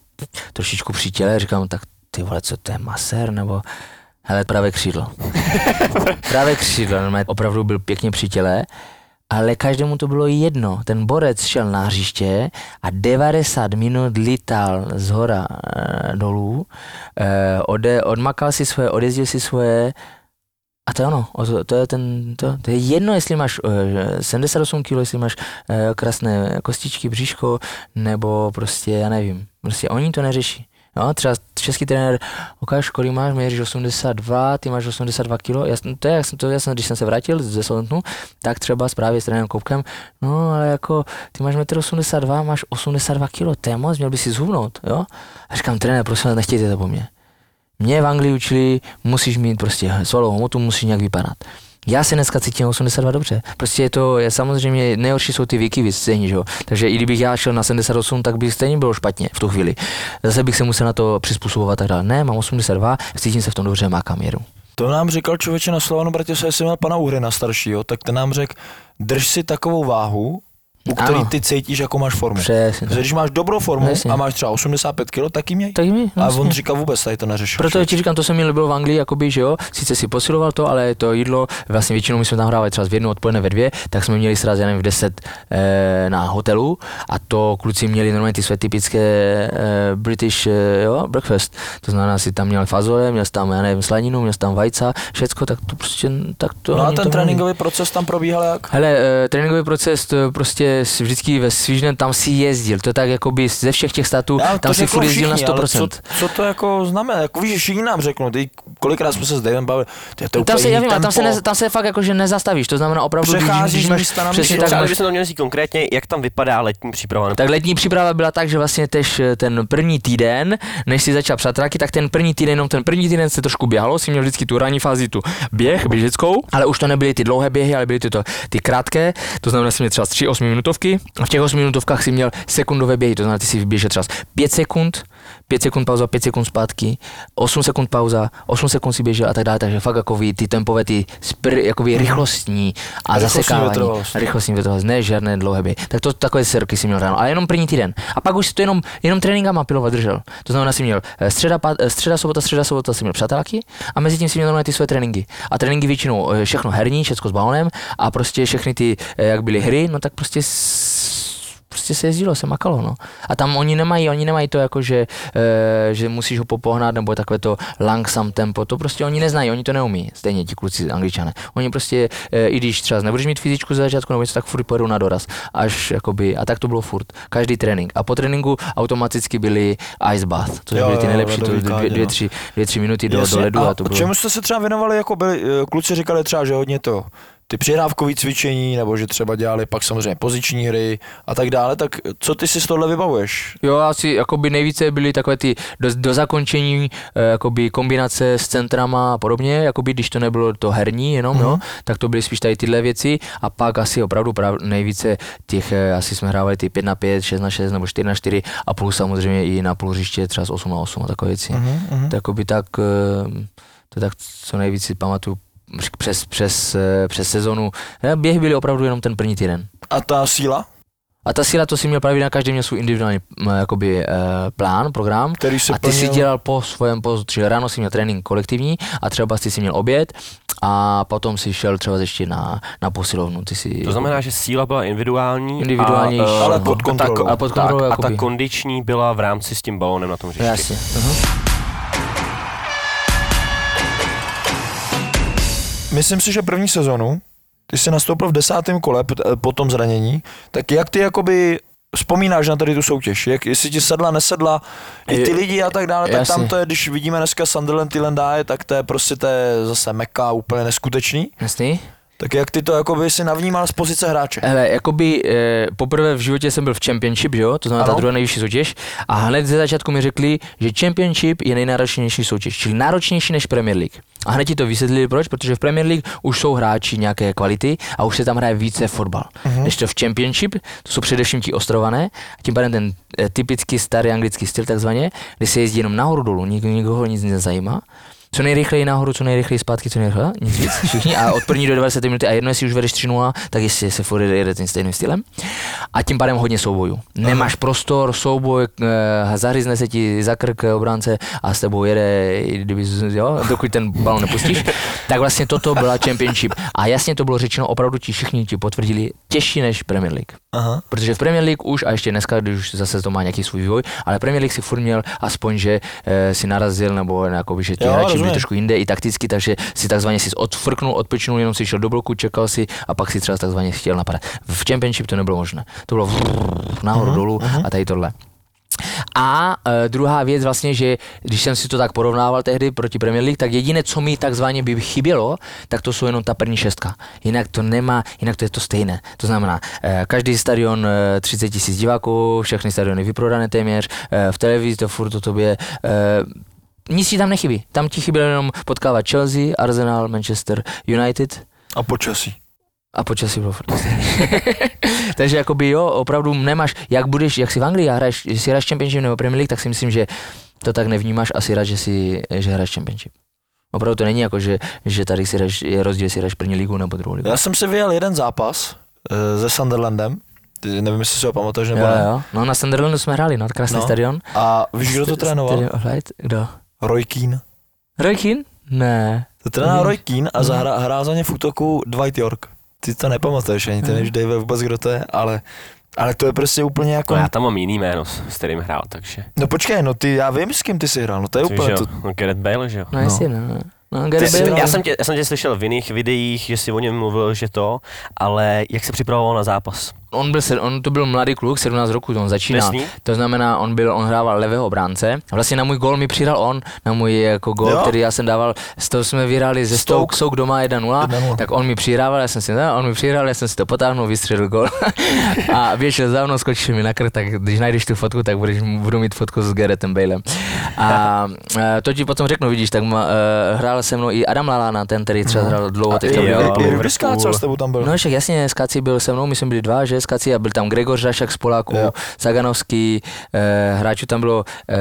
trošičku při těle, říkám, tak ty vole, co to je masér, nebo hele, pravé křídlo. [laughs] pravé křídlo, normálně opravdu byl pěkně při těle, ale každému to bylo jedno. Ten borec šel na hřiště a 90 minut lítal z hora e, dolů, e, ode, odmakal si svoje, odjezdil si svoje a to je ono, to, to je ten, to, to je jedno, jestli máš uh, 78 kg, jestli máš uh, krásné kostičky, bříško, nebo prostě, já nevím, prostě oni to neřeší. Jo, třeba český trenér, ukáž, kolik máš, měříš 82, ty máš 82 kg, já, to je, jak jsem, to, já jsem, když jsem se vrátil ze Solentnu, tak třeba právě s trenérem Koupkem, no ale jako, ty máš 1,82 m, máš 82 kg, to je moc, měl by si zhubnout, jo. A říkám, trenér, prosím nechtějte to po mně. Mě v Anglii učili, musíš mít prostě svalovou hmotu, musíš nějak vypadat. Já se dneska cítím 82 dobře. Prostě je to, je samozřejmě nejhorší jsou ty věky stejně, že jo. Takže i kdybych já šel na 78, tak by stejně bylo špatně v tu chvíli. Zase bych se musel na to přizpůsobovat a tak dále. Ne, mám 82, cítím se v tom dobře, mákám jedu. To nám říkal člověče na Slovanu Bratislava, jsem měl pana Uhrina staršího, tak ten nám řekl, drž si takovou váhu, u který Ano. ty cítíš, jako máš formu. Přesně. Protože když máš dobrou formu Jasně. a máš třeba 85 kg, taky měj. Tak mi, a on říkal vůbec tady to neřešil. Proto ti říkám, to se mi líbilo v Anglii, jakoby, že jo, sice si posiloval to, ale to jídlo, vlastně většinou my jsme tam hrávali třeba v jednu odpoledne ve dvě, tak jsme měli sraz, já nevím, v 10 eh, na hotelu a to kluci měli normálně ty své typické eh, British eh, jo, breakfast. To znamená, si tam měl fazole, měl tam, já nevím, slaninu, měl tam vajca, všecko, tak to prostě, tak to No a ten tréninkový proces tam probíhal jak? Hele, eh, tréninkový proces, to prostě si vždycky ve Svížnem tam si jezdil, to je tak jakoby ze všech těch států, Já, tam si furt jezdil na všichni, ale 100%. Co, co, to jako znamená? Jako víš, že všichni nám řeknou, ty, kolikrát jsme se s Davem bavili, ty, to je Tam úplně se, já vím, tam se, ne, tam se fakt jako, že nezastavíš, to znamená opravdu, když, Přecházíš když z máš, přesně tak, máš, to měl říct konkrétně, jak tam vypadá letní příprava. tak letní příprava byla tak, že vlastně tež eh, ten první týden, než si začal přátráky, tak ten první týden, jenom ten první týden se trošku běhalo, si měl vždycky tu ranní fázi, tu běh běžeckou, ale už to nebyly ty dlouhé běhy, ale byly ty, to, ty krátké, to znamená, si měl třeba 3 8 minutovky. A v těch 8 minutovkách si měl sekundové běhy, to znamená, ty si vyběžel třeba 5 sekund, 5 sekund pauza, 5 sekund zpátky, 8 sekund pauza, 8 sekund si běžel a tak dále, takže fakt jako ty tempové, ty spr, jakoby rychlostní a Rychlostní zasekávání, vytrvalost. rychlostní vytrvalost, ne žádné dlouhé běhy. Tak to takové serky si měl ráno, ale jenom první týden. A pak už si to jenom, jenom tréninkama pilovat držel. To znamená, si měl eh, středa, pát, eh, středa, sobota, středa, sobota si měl přátelky a mezi tím si měl normálně ty své tréninky. A tréninky většinou eh, všechno herní, všechno s balonem a prostě všechny ty, jak byly hry, no tak prostě s- prostě se jezdilo, se makalo, no. A tam oni nemají, oni nemají to jako, že, e, že musíš ho popohnat, nebo takové to langsam tempo, to prostě oni neznají, oni to neumí, stejně ti kluci angličané. Oni prostě, e, i když třeba nebudeš mít fyzičku za začátku, nebo něco, tak furt pojedou na doraz, až jakoby, a tak to bylo furt, každý trénink. A po tréninku automaticky byly ice bath, to Jo, byly ty jo, nejlepší, to ledový dvě, kádě, dvě, no. tři, dvě, tři minuty do, Jasně, do ledu a, a to bylo. čemu jste se třeba věnovali, jako byli, eh, kluci říkali třeba, že hodně to, ty přihrávkové cvičení, nebo že třeba dělali pak samozřejmě poziční hry a tak dále, tak co ty si z tohle vybavuješ? Jo, asi jakoby nejvíce byly takové ty do, do zakončení eh, jakoby kombinace s centrama a podobně, jakoby když to nebylo to herní jenom, mm-hmm. jo, tak to byly spíš tady tyhle věci a pak asi opravdu prav, nejvíce těch, eh, asi jsme hrávali ty 5 na 5, 6 na 6 nebo 4 na 4 a plus samozřejmě i na půl hřiště třeba z 8 na 8 a takové věci. Mm-hmm. Mhm. To jakoby tak, eh, to tak co nejvíc si pamatuju přes, přes, eh, přes sezonu. Eh, Běhy byly opravdu jenom ten první týden. A ta síla, A ta síla, to si měl právě na každý měl svůj individuální jakoby, uh, plán, program. který si A ty si plnil- dělal po svém, po, čili ráno si měl trénink kolektivní a třeba ty si měl oběd a potom si šel třeba ještě na, na posilovnu. Ty si, To znamená, že síla byla individuální, Individuálnější. a, eh, Ale pod kontrolou. A pod tak, kontrolou, a ta kondiční byla v rámci s tím balónem na tom hřišti. Jasně. Uh-huh. Myslím si, že první sezonu, ty jsi nastoupil v desátém kole eh, po tom zranění, tak jak ty jakoby vzpomínáš na tady tu soutěž, jak, jestli ti sedla, nesedla, i ty lidi a tak dále, tak jasně. tam to je, když vidíme dneska Sunderland Tylen tak to je prostě to je zase meka úplně neskutečný. Jasný? Tak jak ty to jakoby si navnímal z pozice hráče? Hele, jakoby e, poprvé v životě jsem byl v Championship, že jo? To znamená Ano. ta druhá nejvyšší soutěž. A hned ze začátku mi řekli, že Championship je nejnáročnější soutěž, čili náročnější než Premier League. A hned ti to vysvětlili, proč? Protože v Premier League už jsou hráči nějaké kvality a už se tam hraje více fotbal. Uh-huh. Když to v Championship, to jsou především ti ostrované, a tím pádem ten e, typický starý anglický styl takzvaně, kdy se jezdí jenom nahoru dolů, nik, nikoho nic nezajímá. Co nejrychleji nahoru, co nejrychleji zpátky, co nejrychleji, nic víc, všichni. A od první do 20 minuty a jedno, jestli už vedeš 3 tak jestli se furt jede tím stejným stylem. A tím pádem hodně soubojů. Nemáš prostor, souboj, eh, zahryzne se ti za krk obránce a s tebou jede, kdyby, jo, dokud ten balon nepustíš. [laughs] tak vlastně toto byla championship. A jasně to bylo řečeno, opravdu ti všichni ti potvrdili, těžší než Premier League. Aha. Protože v Premier League už, a ještě dneska, když už zase to má nějaký svůj vývoj, ale Premier League si furt měl aspoň, že e, si narazil, nebo jakoby, že ti hráči rozumím, rozumím. trošku jinde i takticky, takže si takzvaně si odfrknul, odpočinul, jenom si šel do bloku, čekal si a pak si třeba takzvaně chtěl napadat. V Championship to nebylo možné. To bylo nahoru, dolů a tady tohle. A e, druhá věc vlastně, že když jsem si to tak porovnával tehdy proti Premier League, tak jediné, co mi takzvaně by chybělo, tak to jsou jenom ta první šestka. Jinak to nemá, jinak to je to stejné. To znamená, e, každý stadion e, 30 tisíc diváků, všechny stadiony vyprodané téměř, e, v televizi to furt o tobě, e, nic ti tam nechybí. Tam ti chybělo jenom potkávat Chelsea, Arsenal, Manchester United, A počasí. a počasí bylo furt. [laughs] Takže jakoby jo, opravdu nemáš, jak budeš, jak si v Anglii a hraješ, jestli hraješ Championship nebo Premier League, tak si myslím, že to tak nevnímáš asi rád, že si, že hraješ Championship. Opravdu to není jako, že, že tady si hraješ, je rozdíl, jestli hraješ první ligu nebo druhou ligu. Já jsem si vyjel jeden zápas uh, se Sunderlandem, Ty, nevím, jestli si ho pamatuješ nebo Jo, ne. jo. No na Sunderlandu jsme hráli, no, krásný No. stadion. A víš, kdo to trénoval? Kdo? Roy Keane. Roy Keane? Ne. To Mhm. Roy Keane a zahra, hrál za ně v útoku Dwight York. Ty to nepamatuješ ani, ty Mhm. nevíš Dave vůbec, kdo to je, ale, ale to je prostě úplně jako... No já tam mám jiný jméno, s kterým hrál, takže. No počkej, no ty, já vím, s kým ty jsi hrál, no to je Což úplně to. no Gareth Bale, že jo. No, jestli, no. no. No, Ty jsi Já jsem, tě, já jsem tě slyšel v jiných videích, že jsi o něm mluvil, že to, ale jak se připravoval na zápas? On, byl, on to byl mladý kluk, 17 roku, on začínal. Nesmí? To znamená, on byl, on hrával levého bránce. A Vlastně na můj gol mi přidal on, na můj jako gol, Jo? který já jsem dával, z toho jsme vyhráli ze Stoke, Stoke. Doma 1-0, 1:0. tak on mi přihrával, já jsem si, ne, on mi přihrával, já jsem si to potáhnul, vystřelil gol [laughs] a běžel za mnou, skočil mi na krk, tak když najdeš tu fotku, tak budeš, budu mít fotku s Garethem Balem. A [laughs] e, to ti potom řeknu, vidíš, tak ma, e, hrál se mnou i Adam Lallana, ten, který třeba hrál dlouho teďka v jo, Liverpoolu. I Liverpool. Rudy Skácal s tebou tam byl. No však jasně, Skaci byl se mnou, myslím byli dva, že Skaci a byl tam Gregor Žašak z Poláků, Jo. Saganovský, eh, hráčů tam bylo, eh,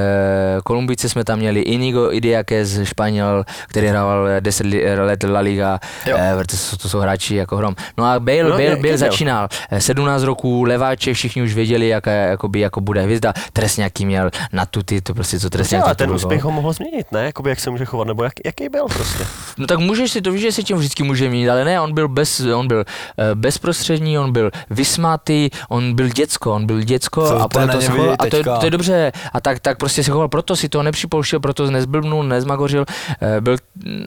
Kolumbijce jsme tam měli, Inigo Idiake z Španěl, který hrával 10 li- let La Liga, Jo. eh, to, jsou, to jsou hráči jako hrom. No a Bale, No, Bale, jak- Bale začínal, eh, 17 roků, leváček, všichni už věděli, jaká, jakoby, jako bude hvězda, trestňáky měl na tuty, to prostě co trestňák. No, to ten úspěch ho mohl změnit, ne? Jakoby jak se může chovat, nebo jak, jaký byl prostě. No tak můžeš si to, víš, že se tím vždycky může mít, ale ne, on byl, bez, on byl eh, bezprostřední, on byl vysmátý, on byl děcko, on byl děcko To- a, to se choval, a to je, to je dobře. A tak, tak prostě se choval, proto si to nepřipouštěl, proto nezblbnul, nezmagořil, eh, byl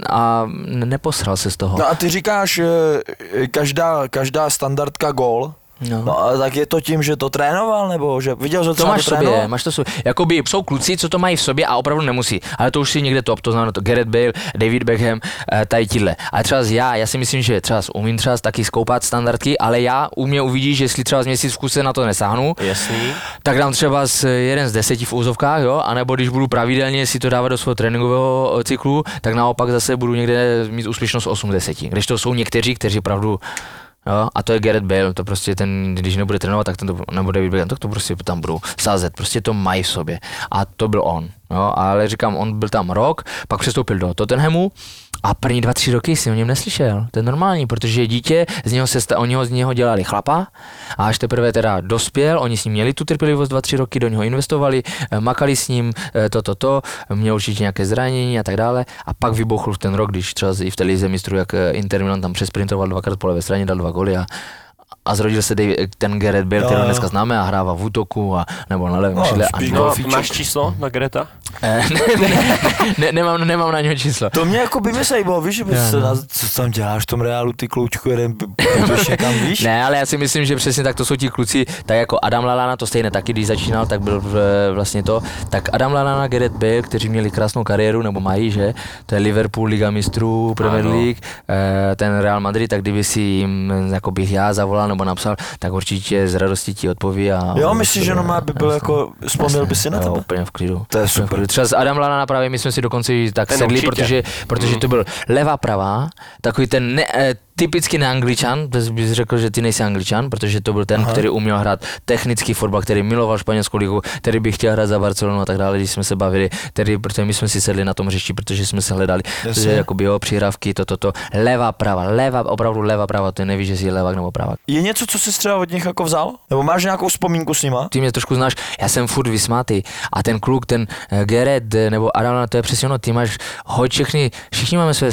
a neposral se z toho. No a ty říkáš, eh, každá, každá standardka gól, No. no a tak je to tím, že to trénoval, nebo že viděl, že To třeba máš v to sobě, trénoval? máš to v sobě. Jakoby jsou kluci, co to mají v sobě a opravdu nemusí. Ale to už si někde top, to znamená to Gareth Bale, David Beckham, eh, tady tíhle. Ale třeba já, já si myslím, že třeba umím třeba taky skoupat standardky, ale já u mě uvidíš, že jestli třeba z měsíc v kuse na to nesáhnu, Jasný. tak dám třeba z jeden z deseti v úzovkách, jo, anebo když budu pravidelně si to dávat do svého tréninkového eh, cyklu, tak naopak zase budu někde mít úspěšnost 8 deseti. Když to jsou někteří, kteří opravdu Jo, a to je Gareth Bale, to prostě ten, když nebude trénovat, tak ten to, David Beckham, tak to prostě tam budou sázet, prostě to mají v sobě. A to byl on, jo, ale říkám, on byl tam rok, pak přestoupil do Tottenhamu a první dva, tři roky si o něm neslyšel. To je normální, protože dítě, z něho se sta, oni ho z něho dělali chlapa a až teprve teda dospěl, oni s ním měli tu trpělivost dva, tři roky, do něho investovali, eh, makali s ním eh, to, to, to, měl určitě nějaké zranění a tak dále a pak vybuchl ten rok, když třeba i v té lize mistrů, jak eh, Inter Milan tam přesprintoval dvakrát po levé straně, dal dva goly a a zrodil se David, ten Gareth Bale, jo. dneska známe a hrává v útoku a, nebo na levém No, křídle. a. No, máš číslo na Greta? Eh, ne, ne, ne, nemám, nemám na něho číslo. To mě jako by mi zajímalo, víš, že se no. co tam děláš v tom reálu, ty kloučku, jeden, někam, víš? Ne, ale já si myslím, že přesně tak to jsou ti kluci, tak jako Adam Lallana to stejné taky, když začínal, tak byl v- vlastně to, tak Adam Lallana, Gareth Bale, kteří měli krásnou kariéru, nebo mají, že, to je Liverpool, Liga mistrů, Premier Ano. League, eh, ten Real Madrid, tak kdyby si jim, jako bych já zavolal nebo napsal, tak určitě z radosti ti odpoví a... Jo, myslíš, že normálně by byl [laughs] jako, vzpomněl by si na jo, tebe? úplně v klidu. To je super. klidu. Třeba s Adam Lallana právě my jsme si dokonce i tak Ten sedli, určitě. protože, protože to byl levá pravá, takový ten ne, eh, typicky neangličan, to bys řekl, že ty nejsi angličan, protože to byl ten, Aha. Který uměl hrát technický fotbal, který miloval španělskou ligu, který by chtěl hrát za Barcelonu a tak dále, když jsme se bavili, který, protože my jsme si sedli na tom hřišti, protože jsme se hledali, Jasně. že jakoby jo, přihrávky, to, to, to, levá prava, levá, opravdu levá prava, to nevíš, že jsi levák nebo pravák. Je něco, co jsi třeba od nich jako vzal? Nebo máš nějakou vzpomínku s nima? ty mě trošku znáš, já jsem furt vysmátý a ten kluk, ten eh, Gerard eh, nebo Adam, to je přesně ono, ty máš hoď všechny, všichni máme své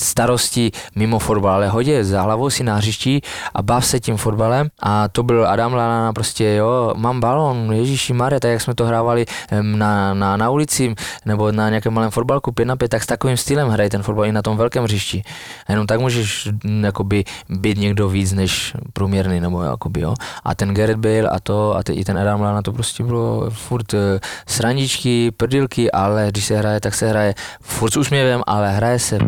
starosti mimo fotbal, ale hodě za hlavou si na hřišti a bav se tím fotbalem a to byl Adam Lana prostě jo, mám balon, Ježíši Mare, tak jak jsme to hrávali na, na, na ulici nebo na nějakém malém fotbalku 5 na 5, tak s takovým stylem hraje ten fotbal i na tom velkém hřišti. A jenom tak můžeš mm, jakoby být někdo víc než průměrný, nebo jakoby, jo. A ten Gareth Bale a to, a te, i ten Adam Lana, to prostě bylo furt eh, srandičky, prdilky, ale když se hraje, tak se hraje furt s úsměvem, ale hraje se.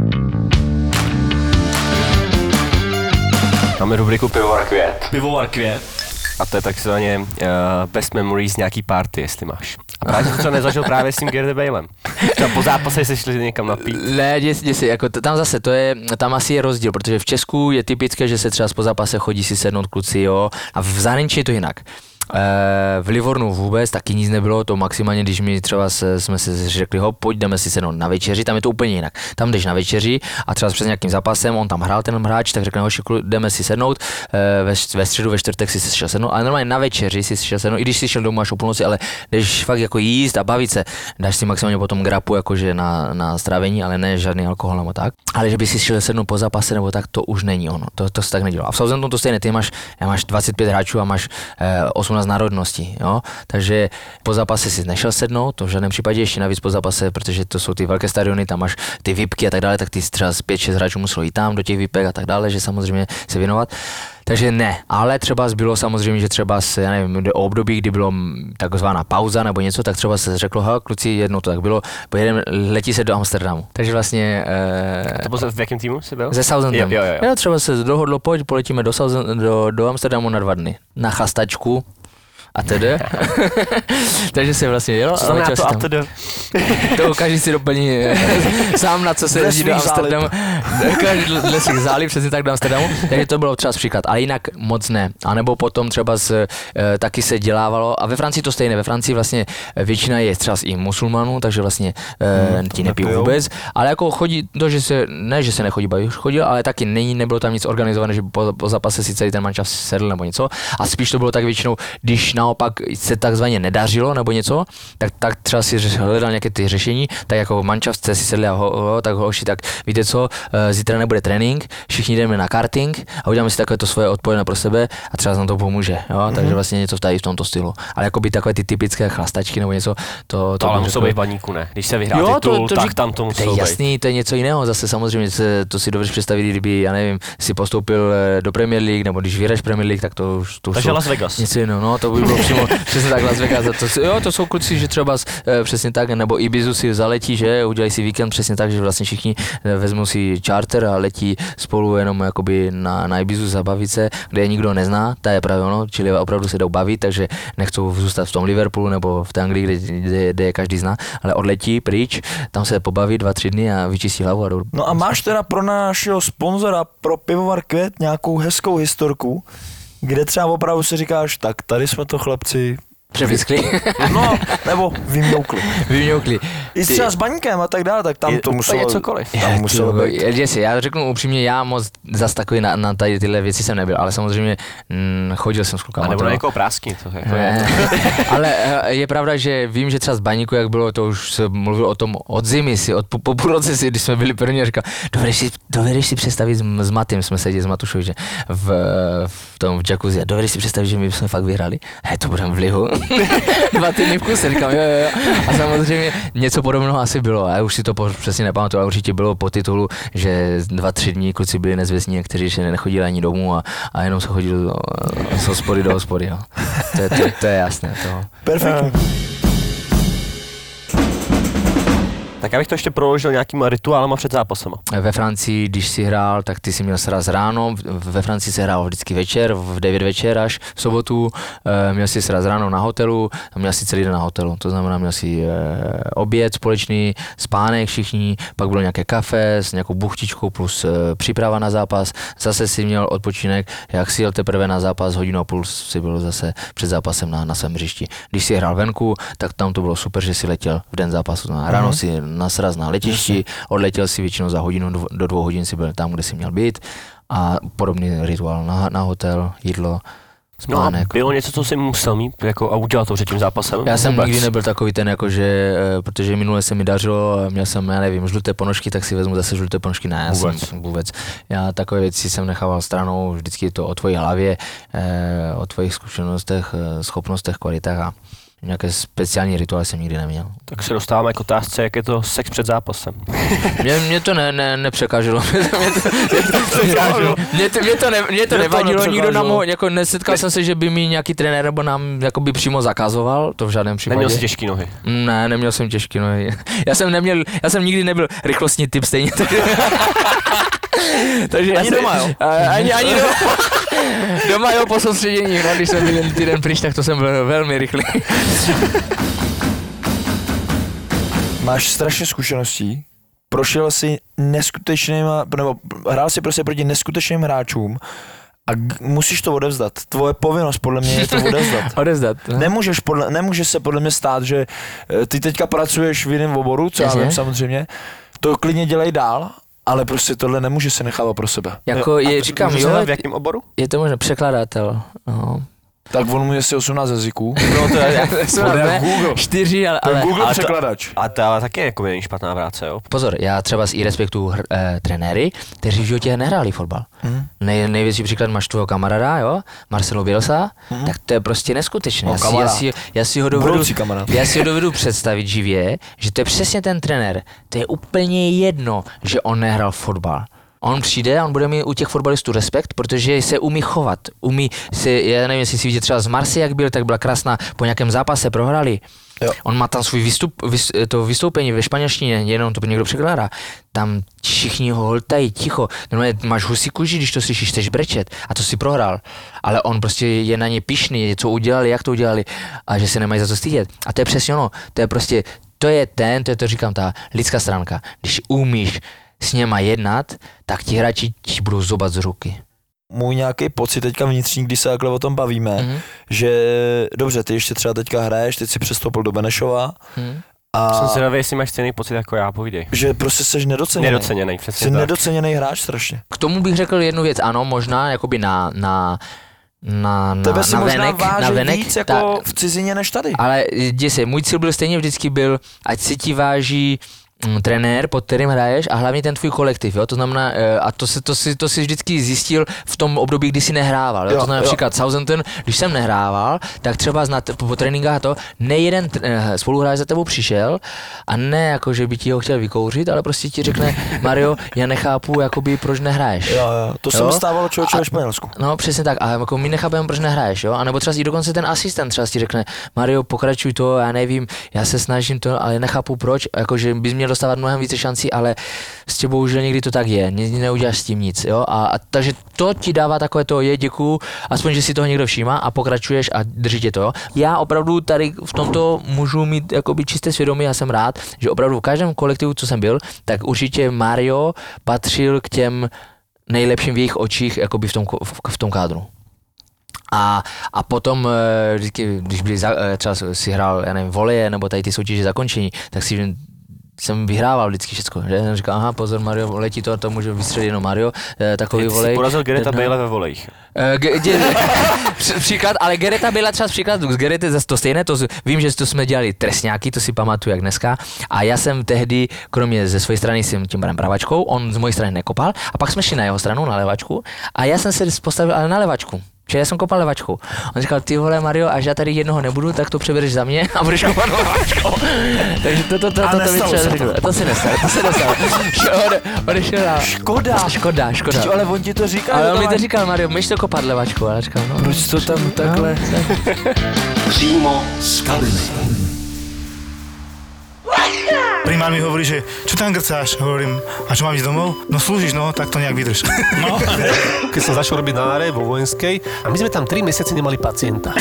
Máme rubriku Pivovar květ. Pivovar květ. A to je takzvaně uh, best memories nějaký party, jestli máš. A právě jsem to nezažil právě s tím Gareth Balem. Třeba po zápase se šli někam napít. Ne, děs, děs, jako t- tam zase, to je, tam asi je rozdíl, protože v Česku je typické, že se třeba po zápase chodí si sednout kluci, jo, a v zahraničí je to jinak. Eh, v Livornu vůbec taky nic nebylo, to maximálně, když mi třeba se, jsme si řekli, ho, pojď jdeme si sednout na večeři, tam je to úplně jinak. Tam jdeš na večeři a třeba před nějakým zápasem, on tam hrál ten hráč, tak řekne, hoši, jdeme si sednout, eh, ve, ve středu, ve čtvrtek si šel sednout, ale normálně na večeři si šel sednout, i když si šel domů až o půlnoci, ale jdeš fakt jako jíst a bavit se, dáš si maximálně potom grapu jakože na, na strávení, ale ne žádný alkohol nebo tak. Ale že by si šel sednout po zápase nebo tak, to už není ono, to, to se tak nedělo. A v Southamptonu to stejné, ty máš, máš 25 hráčů a máš eh, 18 národností, jo? takže po zápase si nešel sednout, to v žádném případě ještě navíc po zápase, protože to jsou ty velké stadiony, tam máš ty VIPky a tak dále, tak ty třeba z 5-6 hráčů muselo jít tam do těch VIPek a tak dále, že samozřejmě se věnovat. Takže ne, ale třeba bylo samozřejmě, že třeba se, já nevím, o období, kdy bylo takzvaná pauza nebo něco, tak třeba se řeklo, ha, kluci, jednou to tak bylo, pojedeme, letí se do Amsterdamu. Takže vlastně eh, To byl v jakém týmu jsi byl? ze Southamptonu. Jo, jo, jo. jo, třeba se dohodlo, pojď, poletíme do, Southampton- do, do Amsterdamu na dva dny. Na chastačku a tedy. [laughs] Takže se vlastně jelo. Co znamená to se a tam. tedy? [laughs] To každý si doplní [laughs] sám, na co se jezdí do. Amsterdamu. Každý dle svých záliv, přesně tak do Amsterdamu. Takže to bylo třeba příklad, ale jinak moc ne. A nebo potom třeba z, eh, taky se dělávalo, a ve Francii to stejné, ve Francii vlastně většina je třeba i musulmanů, takže vlastně hmm, ti nepijou vůbec, ale jako chodí to, že se, ne, že se nechodí bavit, už chodil, ale taky není, nebylo tam nic organizované, že po, po zápase si celý ten mančav sedl nebo něco. A spíš to bylo tak většinou, když naopak se takzvaně nedařilo nebo něco, tak, tak třeba si hledal nějaké ty řešení, tak jako mančav jste si sedli a ho, ho, tak hoši, tak víte co, eh, zítra nebude trénink, všichni jdeme na karting a uděláme si takové to svoje odpoledne pro sebe a třeba nám to pomůže, jo? Mhm. takže vlastně něco tady v tomto stylu. Ale jako by takové ty typické chlastačky nebo něco, to, To ale bych musou řekl- být v baníku, ne? Když se vyhrá titul, tak řík- tam to to musí je být. jasný, to je něco jiného. Zase samozřejmě se, to si dovedeš představit, kdyby, já nevím, si postoupil eh, do Premier League, nebo když vyhraješ Premier League, tak to už to Takže jsou Las Vegas. Něco jiného, no, to by bylo přímo přesně tak Las Vegas. To, jo, to jsou kluci, že třeba eh, přesně tak, nebo Ibizu si zaletí, že udělají si víkend přesně tak, že vlastně všichni eh, vezmou si charter a letí spolu jenom jakoby na, na Ibizu zabavit se, kde je nikdo nezná, to je právě ono, čili opravdu se jdou bavit, takže nechcou zůstat v tom Liverpoolu nebo v té Anglii, kde, kde, kde je každý zná, ale odletí pryč, tam se pobaví dva, tři dny a vyčistí hlavu a jdou No a máš teda pro našeho sponzora, pro pivovar Květ, nějakou hezkou historku, kde třeba opravdu si říkáš, tak tady jsme to chlapci, přefiskli, [laughs] no, nebo vymňoukli. vyměukli. I třeba s baňkem a tak dále, tak tam Je- to muselo, je cokoliv. tam muselo být. Jesi, já řeknu upřímně, já moc zas takový na, na tady tyhle věci jsem nebyl, ale samozřejmě mm, chodil jsem s klukama. A nebo na někoho prásky. To jako je, Ne. [laughs] [laughs] ale eh, je pravda, že vím, že třeba z baníku, jak bylo, to už se mluvil o tom od zimy si, od po, po půl roce si, když jsme byli první, a říkal, dovedeš si, dovedeš si představit s, s Matým, jsme seděli s Matušovičem v, v tom v jacuzzi, a dovedeš si představit, že my jsme fakt vyhrali? He, to budeme v lihu. [laughs] Dva týdny v kuse, říkám, jo, jo, jo. A samozřejmě něco podobného asi bylo, já už si to přesně nepamatuju, ale určitě bylo po titulu, že dva, tři dní kluci byli nezvěstní, kteří ještě nechodili ani domů a, a jenom se chodili z hospody do hospody. Jo. To, je, to, to, je jasné. To. Perfektní. Tak já bych to ještě proložil nějakýma rituálama před zápasem. Ve Francii, když si hrál, tak ty si měl sraz ráno, ve Francii se hrál vždycky večer, v 9 večer až v sobotu, eh, měl si sraz ráno na hotelu a měl si celý den na hotelu, to znamená měl si eh, oběd společný, spánek všichni, pak bylo nějaké kafe s nějakou buchtičkou plus eh, příprava na zápas, zase si měl odpočinek, jak si jel teprve na zápas, hodinu a půl si byl zase před zápasem na, na svém hřišti. Když si hrál venku, tak tam to bylo super, že si letěl v den zápasu, na ráno si na sraz na letišti, odletěl si většinou za hodinu, do dvou hodin si byl tam, kde si měl být a podobný rituál na, na hotel, jídlo. No a bylo něco, co jsi musel mít jako, a udělat to před tím zápasem? Já jsem Vůbec? nikdy nebyl takový ten, jako že, eh, protože minule se mi dařilo, a měl jsem, já nevím, žluté ponožky, tak si vezmu zase žluté ponožky. Ne, já Vůbec. jsem vůbec. Já takové věci jsem nechával stranou, vždycky je to o tvojí hlavě, eh, o tvojich zkušenostech, eh, schopnostech, kvalitách a nějaké speciální rituály jsem nikdy neměl. Tak se dostáváme k otázce, jak je to sex před zápasem. [laughs] Mě, mě to ne, ne, nepřekáželo. mě to, mě to, mě to, mě to, ne, mě to to nevadilo, nikdo nám ho, jako nesetkal jsem se, že by mi nějaký trenér nebo nám jakoby přímo zakazoval, to v žádném případě. Neměl jsi těžký nohy. Ne, neměl jsem těžký nohy. [laughs] Já jsem neměl, já jsem nikdy nebyl rychlostní typ stejně. [laughs] [laughs] Takže, já Ani doma, jo? Ani, ani doma. [laughs] doma jo, po soustředění, no, když jsem byl jen týden pryč, tak to jsem byl velmi rychlý. [laughs] Máš strašně zkušeností, prošel si neskutečným, nebo hrál si prostě proti neskutečným hráčům a g- musíš to odevzdat. Tvoje povinnost podle mě je to odevzdat. Odezdat. No. Nemůžeš, podle, nemůže se podle mě stát, že eh, ty teďka pracuješ v jiném oboru, co já Jasně. vím samozřejmě, to klidně dělej dál, ale prostě tohle nemůže se nechávat pro sebe. Jako je, říkám, jo, v jakém oboru? je to možná překladatel. No. Tak on mu je asi 18 jazyků. No to je, [laughs] Jsou je Google. čtyři, ale, To je ale Google ale to- překladač. a to ale taky jako není špatná práce, jo? pozor, já třeba z i respektu hr, eh, trenéry, kteří v životě nehráli fotbal. Mhm. Nej, největší příklad máš tvého kamaráda, jo, Marcelo Bielsa, tak to je prostě neskutečné. No, já, si, já, si, já, si ho dovedu, já si ho dovedu představit živě, že to je přesně ten trenér. To je úplně jedno, že on nehrál fotbal. On přijde a on bude mít u těch fotbalistů respekt, protože se umí chovat. Umí se, já nevím, jestli si vidět třeba z Marsy, jak byl, tak byla krásná, po nějakém zápase prohrali. Jo. On má tam svůj vystup, vys, to vystoupení ve španělštině, jenom to někdo překládá. Tam všichni ho holtají ticho. Normálně máš husí kůži, když to slyšíš, chceš brečet a to si prohrál. Ale on prostě je na ně pišný, co udělali, jak to udělali a že se nemají za to stydět. A to je přesně ono, to je prostě, to je ten, to je to říkám, ta lidská stránka. Když umíš s něma jednat, tak ti hráči ti budou zobat z ruky. Můj nějaký pocit teďka vnitřní, když se takhle o tom bavíme, Mhm. že dobře, ty ještě třeba teďka hraješ, teď si přestoupil do Benešova Hm? a Jsem se jestli máš stejný pocit jako já, povídej. že prostě jsi nedoceněný. Nedoceněný, přesně Jsi tak. nedoceněný hráč strašně. K tomu bych řekl jednu věc, ano, možná jakoby na, na, na, na, Tebe si na možná venek, váží na venek, víc jako v cizině než tady. Ale děj se, můj cíl byl stejně vždycky byl, ať si ti váží mm, trenér, pod kterým hraješ a hlavně ten tvůj kolektiv, jo? to znamená, eh, a to si, to, si, to si vždycky zjistil v tom období, kdy jsi nehrával, jo? Jo, to znamená jo. například Southampton, když jsem nehrával, tak třeba na, po, po tréninkách a to, nejeden eh, spoluhráč za tebou přišel a ne jako, že by ti ho chtěl vykouřit, ale prostě ti řekne, [laughs] Mario, já nechápu, jakoby, proč nehraješ. Jo, jo, to se Jo? mi stávalo člověče ve Španělsku. No přesně tak, a jako my nechápeme, proč nehraješ, jo? A nebo třeba i dokonce ten asistent třeba ti řekne, Mario, pokračuj to, já nevím, já se snažím to, ale nechápu proč, jakože bys měl dostávat mnohem více šancí, ale s tě bohužel někdy to tak je, ne, neuděláš s tím nic, jo? A, a takže to ti dává takové to, je děkuju, aspoň, že si toho někdo všímá a pokračuješ a drží tě to, jo? Já opravdu tady v tomto můžu mít jakoby čisté svědomí, já jsem rád, že opravdu v každém kolektivu, co jsem byl, tak určitě Mario patřil k těm nejlepším v jejich očích jakoby v tom, v, v tom kádru. A, a potom, eh, vždycky, když byli za, eh, třeba si hrál, já nevím, voleje, nebo tady ty soutěže zakončení, tak si jsem vyhrával vždycky všechno. Že? Jsem říkal, aha, pozor, Mario, letí to, to může vystřelit jenom Mario, eh, takový Ty jsi volej. porazil Gereta. Bale ve volejích. Eh, ge- [laughs] příklad, ale Gereta byla třeba příklad, z Gerety zase to stejné, to vím, že to jsme dělali trestňáky, to si pamatuju jak dneska. A já jsem tehdy, kromě ze své strany jsem tím barem pravačkou, on z mojej strany nekopal, a pak jsme šli na jeho stranu, na levačku, a já jsem se postavil ale na levačku. Čili já jsem kopal levačkou. On říkal, ty vole Mario, až já tady jednoho nebudu, tak to přebereš za mě a budeš kopat levačkou. [laughs] Takže to, to, to, A to, to, to, nestalo to, se to, to, se nestalo, to se nestalo. Odešel na... Škoda. Škoda, škoda. Teď, ale on ti to říká. Ale že on mi to říkal, Mario, myš to kopat levačku, ale já říkal, no. Proč to tam takhle? Přímo z kabiny. Primár mi hovorí, že čo tam grcáš? Hovorím, a čo mám ísť domov? No slúžiš, no, tak to nejak vydrž. [laughs] No. keď som začal robiť na áre vo vojenskej a my sme tam 3 mesiace nemali pacienta.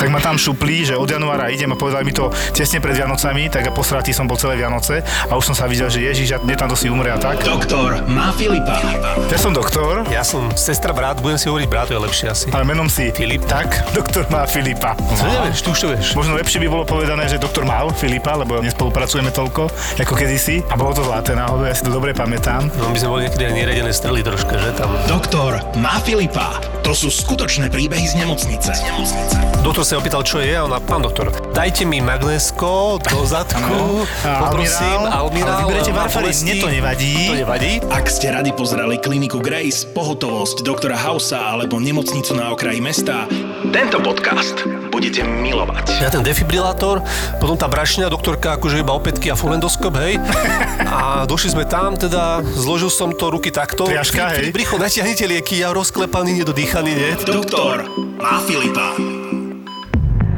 tak ma tam šuplí, že od januára idem a povedali mi to tesne pred Vianocami, tak a posratý som bol celé Vianoce a už som sa videl, že Ježiš, a mne tam to si umre a tak. Doktor má Filipa. Ja som doktor, Ja som sestra, brat, budem si hovoriť brat, to je lepšie asi. ale menom si Filip. Tak, doktor má Filipa. Co nevieš, ty už to vieš. Možno lepšie by bolo povedané, že doktor mal Filipa, lebo nespolupracujeme toľko, ako kedysi. A bolo to zlaté náhodou, ja si to dobre pamätám. No my sme boli niekedy aj neredené strely troška, že tam. Doktor má Filipa. To sú skutočné príbehy z nemocnice. Z nemocnice. Doktor sa opýtal, čo je a ona, pán doktor, dajte mi magnesko do zadku, A poprosím, almirál, ale vyberete bolesti. mne to nevadí. To nevadí. Ak ste radi pozerali kliniku Grace, pohotovosť doktora Hausa alebo nemocnicu na okraji mesta, tento podcast budete milovať. Ja ten defibrilátor, potom tá brašňa, doktorka akože iba opätky a fulendoskop, hej. [laughs] A došli sme tam, teda zložil som to ruky takto. Triaška, Vy- hej. Bricho, natiahnite lieky, ja rozklepaný, nedodýchaný, nie? Doktor má Filipa.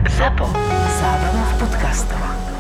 ZAPO. Zábrná v podcastovách.